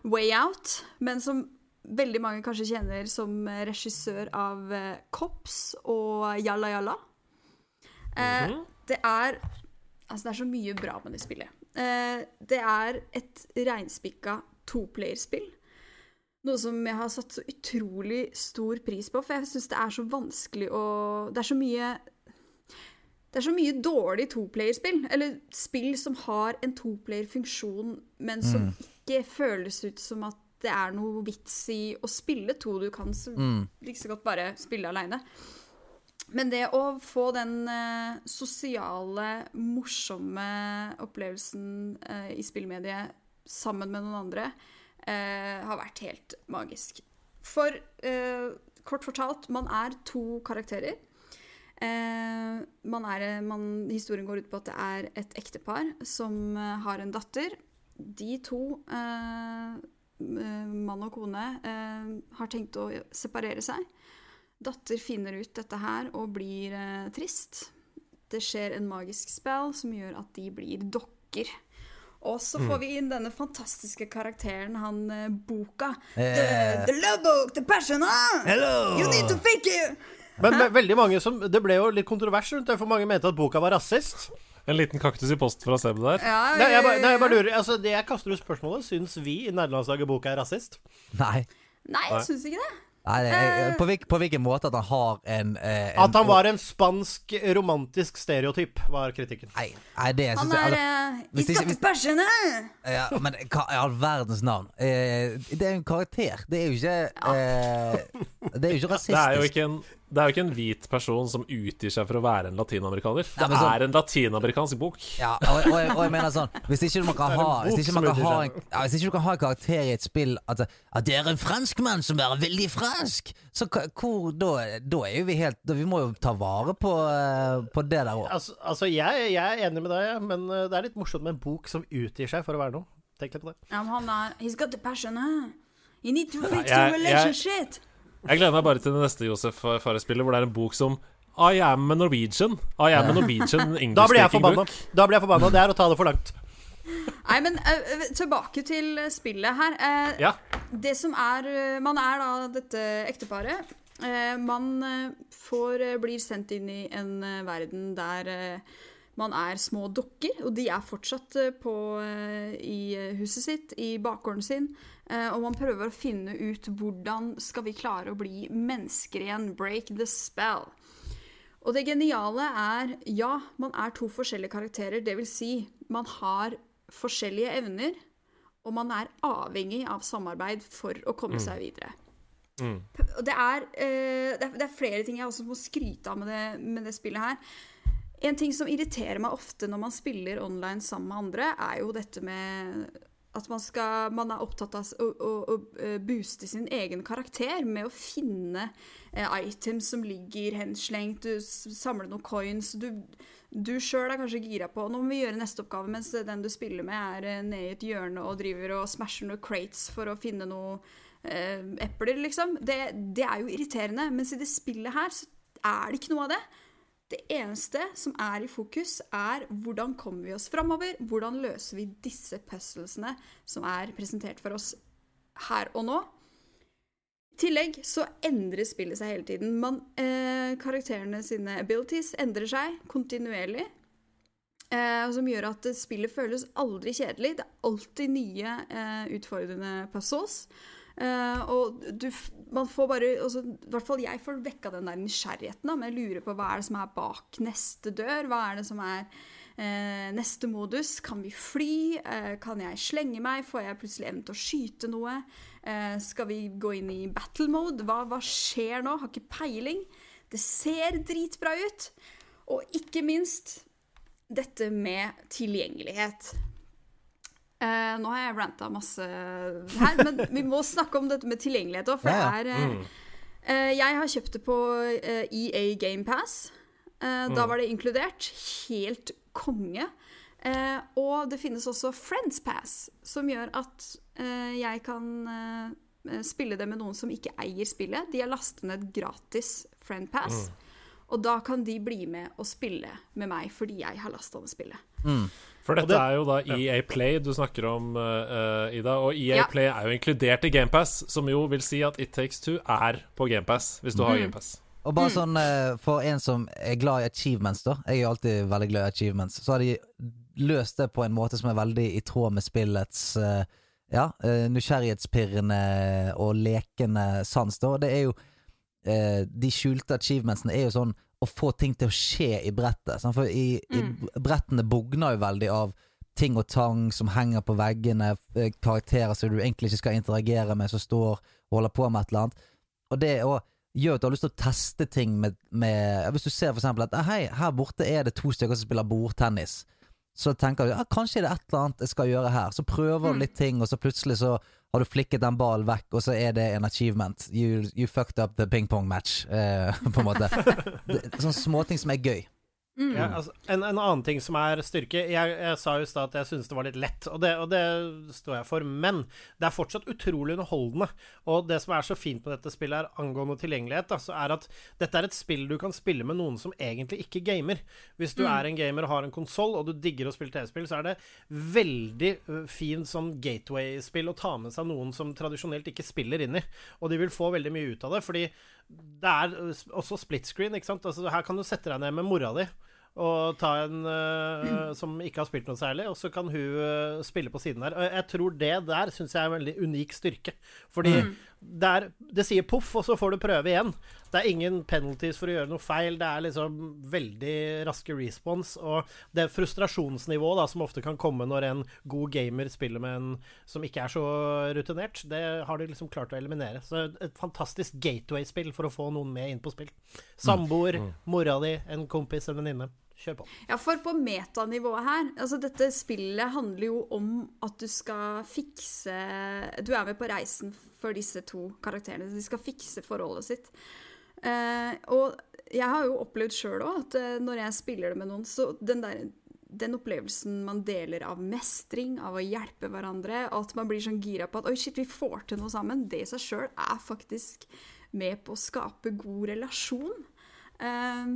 Speaker 8: Way Out, men som veldig mange kanskje kjenner som regissør av eh, Cops og Jalla Jalla. Eh, Det er Altså, det er så mye bra med det spillet. Eh, det er et reinspikka toplayerspill. Noe som jeg har satt så utrolig stor pris på, for jeg syns det er så vanskelig å Det er så mye Det er så mye dårlig toplayerspill, eller spill som har en toplayer-funksjon, men som ikke føles ut som at det er noe vits i å spille to. Du kan så, like så godt bare spille aleine. Men det å få den uh, sosiale, morsomme opplevelsen uh, i spillmediet sammen med noen andre, har vært helt magisk. For eh, kort fortalt, man er to karakterer. Eh, man er, man, historien går ut på at det er et ektepar som eh, har en datter. De to, eh, eh, mann og kone, eh, har tenkt å separere seg. Datter finner ut dette her og blir eh, trist. Det skjer en magisk spell som gjør at de blir dokker. Og så får vi inn denne fantastiske karakteren, han eh, Boka. The,
Speaker 9: Eh.
Speaker 8: the love book, the passion, ah!
Speaker 9: Hello!
Speaker 8: You need to fake it!
Speaker 11: Men ve- veldig mange som Det ble jo litt kontrovers rundt det, for mange mente at boka var rasist.
Speaker 1: En liten kaktus i post fra Seb der.
Speaker 8: Ja,
Speaker 11: Nei, jeg bare, nei, jeg bare lurer Altså, det jeg kaster ut spørsmålet, syns vi i nederlandslaget boka er rasist?
Speaker 9: Nei.
Speaker 8: Nei, jeg syns ikke det.
Speaker 9: Nei jeg, på, hvil, på hvilken måte at han har en, eh, en
Speaker 11: At han var en spansk romantisk stereotyp, var kritikken.
Speaker 9: Nei, nei det
Speaker 8: Han
Speaker 9: syns jeg
Speaker 8: er
Speaker 9: altså,
Speaker 8: uh,
Speaker 9: hvis
Speaker 8: He's
Speaker 9: ikke-
Speaker 8: got
Speaker 9: hvis-
Speaker 8: the passion, eh?
Speaker 9: ja, Men hva i all verdens navn? Eh, det er en karakter. Det er jo ikke eh, Det er jo ikke rasistisk.
Speaker 1: Det er jo ikke en det er jo ikke en hvit person som utgir seg for å være en latinamerikaner. Det
Speaker 9: ja, sånn-
Speaker 1: er en latinamerikansk bok.
Speaker 9: Ja, og, og, jeg- og jeg mener sånn Hvis ikke du kan ha Hvis ikke kan ha en, ja, hvis ikke du kan ha en karakter i et spill At, at det er en franskmann som er veldig fransk Så hvor Da, da er jo vi helt da, Vi må jo ta vare på, eh, på det der òg.
Speaker 11: Altså, altså jeg, jeg er enig med deg, men uh, det er litt morsomt med en bok som utgir seg for å være noe. Tenk litt på det.
Speaker 8: Ja, men han er He's got the passion, huh? You need to fix the relationship.
Speaker 1: Jeg gleder meg bare til det neste Josef Farre-spillet, hvor det er en bok som I am a Norwegian. I am a Norwegian English
Speaker 11: Da blir jeg
Speaker 1: speaking
Speaker 11: forbanna.
Speaker 1: book.
Speaker 11: Da blir jeg forbanna. Det er å ta det for langt.
Speaker 8: Nei, men uh, tilbake til spillet her. Uh,
Speaker 1: Ja.
Speaker 8: Det som er eh, Man er da dette ekteparet. Uh, man eh, får, eh, blir sendt inn i en eh, verden der eh, man er små dokker, og de er fortsatt eh, på, eh, i eh, huset sitt, i bakgården sin. Og man prøver å finne ut hvordan skal vi klare å bli mennesker igjen. Break the spell. Og det geniale er, ja, man er to forskjellige karakterer. Det vil si, man har forskjellige evner, og man er avhengig av samarbeid for å komme seg videre. Mm. det det er, det er flere ting jeg også må skryte av med det, med det spillet her. En ting som irriterer meg ofte når man spiller online sammen med andre, er jo dette med at man, skal, man er opptatt av å, å, å eh, booste sin egen karakter med å finne eh, items som ligger henslengt, du samler noen coins Du, du sjøl er kanskje gira på Nå må vi gjøre neste oppgave, mens den du spiller med, er eh, nede i et hjørne og driver og smasher noen crates for å finne noen eh, epler, liksom. Det, det er jo irriterende. Mens i det spillet her så er det ikke noe av det. Det eneste som er i fokus, er hvordan kommer vi oss framover? Hvordan løser vi disse puzzlesene som er presentert for oss her og nå? I tillegg så endrer spillet seg hele tiden. Man, eh, karakterene sine abilities endrer seg kontinuerlig. Eh, som gjør at spillet føles aldri kjedelig. Det er alltid nye eh, utfordrende puzzles. Eh, og du, man får bare også, I hvert fall jeg får vekka den der nysgjerrigheten. Da, med å lure på hva er det som er bak neste dør. Hva er det som er uh, neste modus? Kan vi fly? Uh, kan jeg slenge meg? Får jeg plutselig evne til å skyte noe? Skal vi gå inn i battle mode? Hva, hva skjer nå? Har ikke peiling. Det ser dritbra ut. Og ikke minst dette med tilgjengelighet. Eh, nå har jeg ranta masse her, men vi må snakke om dette med tilgjengelighet òg, for
Speaker 9: Ja, ja.
Speaker 8: det er eh, eh, Jeg har kjøpt det på eh, EA GamePass. Uh, Da var det inkludert. Helt konge. Eh, og det finnes også Friends Pass, som gjør at eh, jeg kan eh, spille det med noen som ikke eier spillet. De har lastet ned gratis Friend Pass. Og da kan de bli med og spille med meg fordi jeg har lasta ned spillet.
Speaker 1: For dette
Speaker 7: det-
Speaker 1: er jo da EA Play du snakker om, uh, Ida. Og EA
Speaker 8: Ja.
Speaker 1: Play er jo inkludert i GamePass, som jo vil si at It Takes Two er på GamePass, hvis du har
Speaker 8: Mm.
Speaker 1: GamePass.
Speaker 9: Og bare sånn uh, for en som er glad i achievements, da. Jeg er jo alltid veldig glad i achievements. Så har de løst det på en måte som er veldig i tråd med spillets uh, ja, nysgjerrighetspirrende og lekende sans, da. Det er jo eh, De skjulte achievementsene er jo sånn å få ting til å skje i brettet. sant? For i, i brettene bugner jo veldig av ting og tang som henger på veggene, eh, karakterer som du egentlig ikke skal interagere med, som står og holder på med et eller annet. Og det å gjør at du har lyst til å teste ting med, med Hvis du ser for eksempel at «Ah, hei, her borte er det to stykker som spiller bordtennis. Så tenker du ja, kanskje er det et eller annet jeg skal gjøre her. Så prøver du litt ting, og så plutselig så har du flikket den ballen vekk, og så er det en achievement. You, you fucked up the ping-pong match, eh, på en måte. Det, sånne småting som er gøy.
Speaker 7: Ja, altså, en, en annen ting som er styrke Jeg, jeg sa jo i stad at jeg syntes det var litt lett, og det, og det står jeg for. Men det er fortsatt utrolig underholdende. Og det som er så fint med dette spillet, er angående tilgjengelighet, da, så er at dette er et spill du kan spille med noen som egentlig ikke gamer. Hvis du er en gamer og har en konsoll, og du digger å spille TV-spill, så er det veldig fint sånn gateway-spill å ta med seg noen som tradisjonelt ikke spiller inn i. Og de vil få veldig mye ut av det, fordi det er uh, også split screen, ikke sant. Altså, her kan du sette deg ned med mora di og ta en uh, som ikke har spilt noe særlig, og så kan hun uh, spille på siden der. Og jeg tror det der syns jeg er en veldig unik styrke. Fordi det, er, det sier poff, og så får du prøve igjen. Det er ingen penalties for å gjøre noe feil. Det er liksom veldig raske respons. Og det frustrasjonsnivået da, som ofte kan komme når en god gamer spiller med en som ikke er så rutinert, det har de liksom klart å eliminere. Så et fantastisk gateway-spill for å få noen med inn på spill. Samboer, mora di, en kompis, en venninne. Kjør på.
Speaker 8: Ja, for på metanivået her Altså, dette spillet handler jo om at du skal fikse Du er med på reisen for disse to karakterene. De skal fikse forholdet sitt. Uh, og jeg har jo opplevd sjøl òg at uh, når jeg spiller det med noen, så den der den opplevelsen man deler av mestring, av å hjelpe hverandre, og at man blir sånn gira på at oi, shit, vi får til noe sammen, det i seg sjøl er faktisk med på å skape god relasjon. Eh,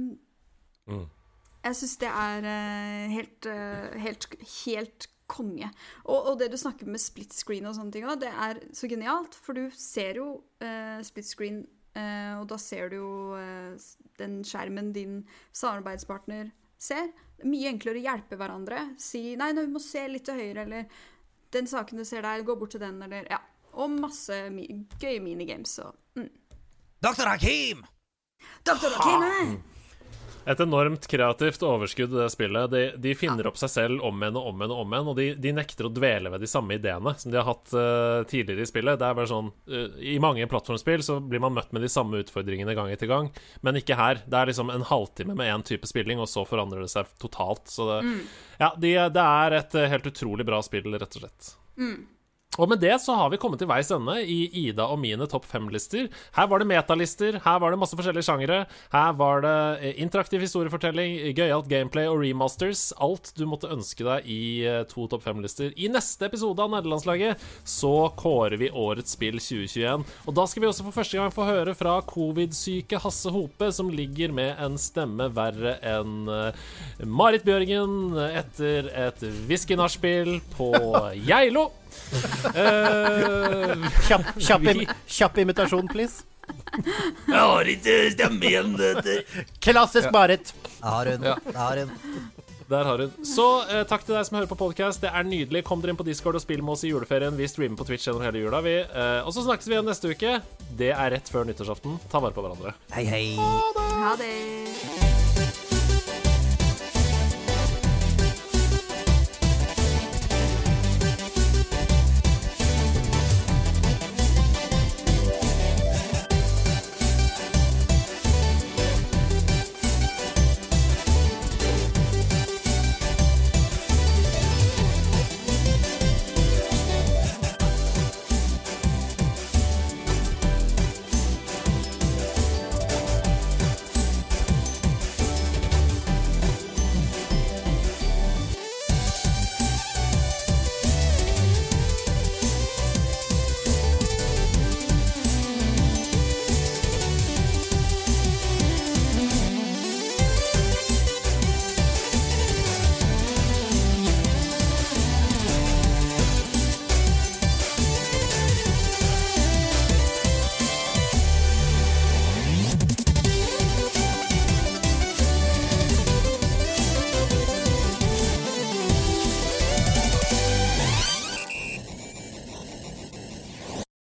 Speaker 8: jeg syns det er eh, helt, eh, helt, helt konge. Og, og det du snakker med split screen og sånne ting òg, det er så genialt. For du ser jo eh, split screen, eh, og da ser du jo eh, den skjermen din samarbeidspartner ser. Er mye enklere å hjelpe hverandre. Si 'nei, nå, vi må se litt til høyre', eller 'den saken du ser der, gå bort til den', eller ja. Og masse mi gøye minigames og mm.
Speaker 9: Dr. Hakim!
Speaker 8: Dr. Akime!
Speaker 1: Et enormt kreativt overskudd det spillet. De, de finner opp seg selv om igjen og om igjen, og om igjen Og de, de nekter å dvele ved de samme ideene som de har hatt uh, tidligere i spillet. Det er bare sånn uh, I mange plattformspill så blir man møtt med de samme utfordringene gang etter gang, men ikke her. Det er liksom en halvtime med én type spilling, og så forandrer det seg totalt. Så det, ja, de, det er et eh, helt utrolig bra spill, rett og slett. Og med det så har vi kommet til veis ende i Ida og mine topp fem-lister. Her var det metalister, her var det masse forskjellige sjangere. Her var det eh, interaktiv historiefortelling, gøyalt gameplay og remasters. Alt du måtte ønske deg i eh, to topp fem-lister. I neste episode av Nederlandslaget så kårer vi årets spill 2021. Og da skal vi også for første gang få høre fra covid-syke Hasse Hope, som ligger med en stemme verre enn eh, Marit Bjørgen etter et whisky-nachspiel på Geilo. Eh,
Speaker 11: Kjapp, kjapp, im kjapp imitasjon, please.
Speaker 1: Jeg har ikke stemme igjen.
Speaker 11: Klassisk Marit.
Speaker 9: Der har hun.
Speaker 1: Ja.
Speaker 9: Har hun.
Speaker 1: Der har hun. Så eh, takk til deg som hører på podkast. Det er nydelig. Kom dere inn på Discord og spill med oss i juleferien. Vi streamer på Twitch gjennom hele jula, vi. Eh, og så snakkes vi igjen neste uke. Det er rett før nyttårsaften. Ta vare på hverandre.
Speaker 9: Hei, hei.
Speaker 8: Ha det.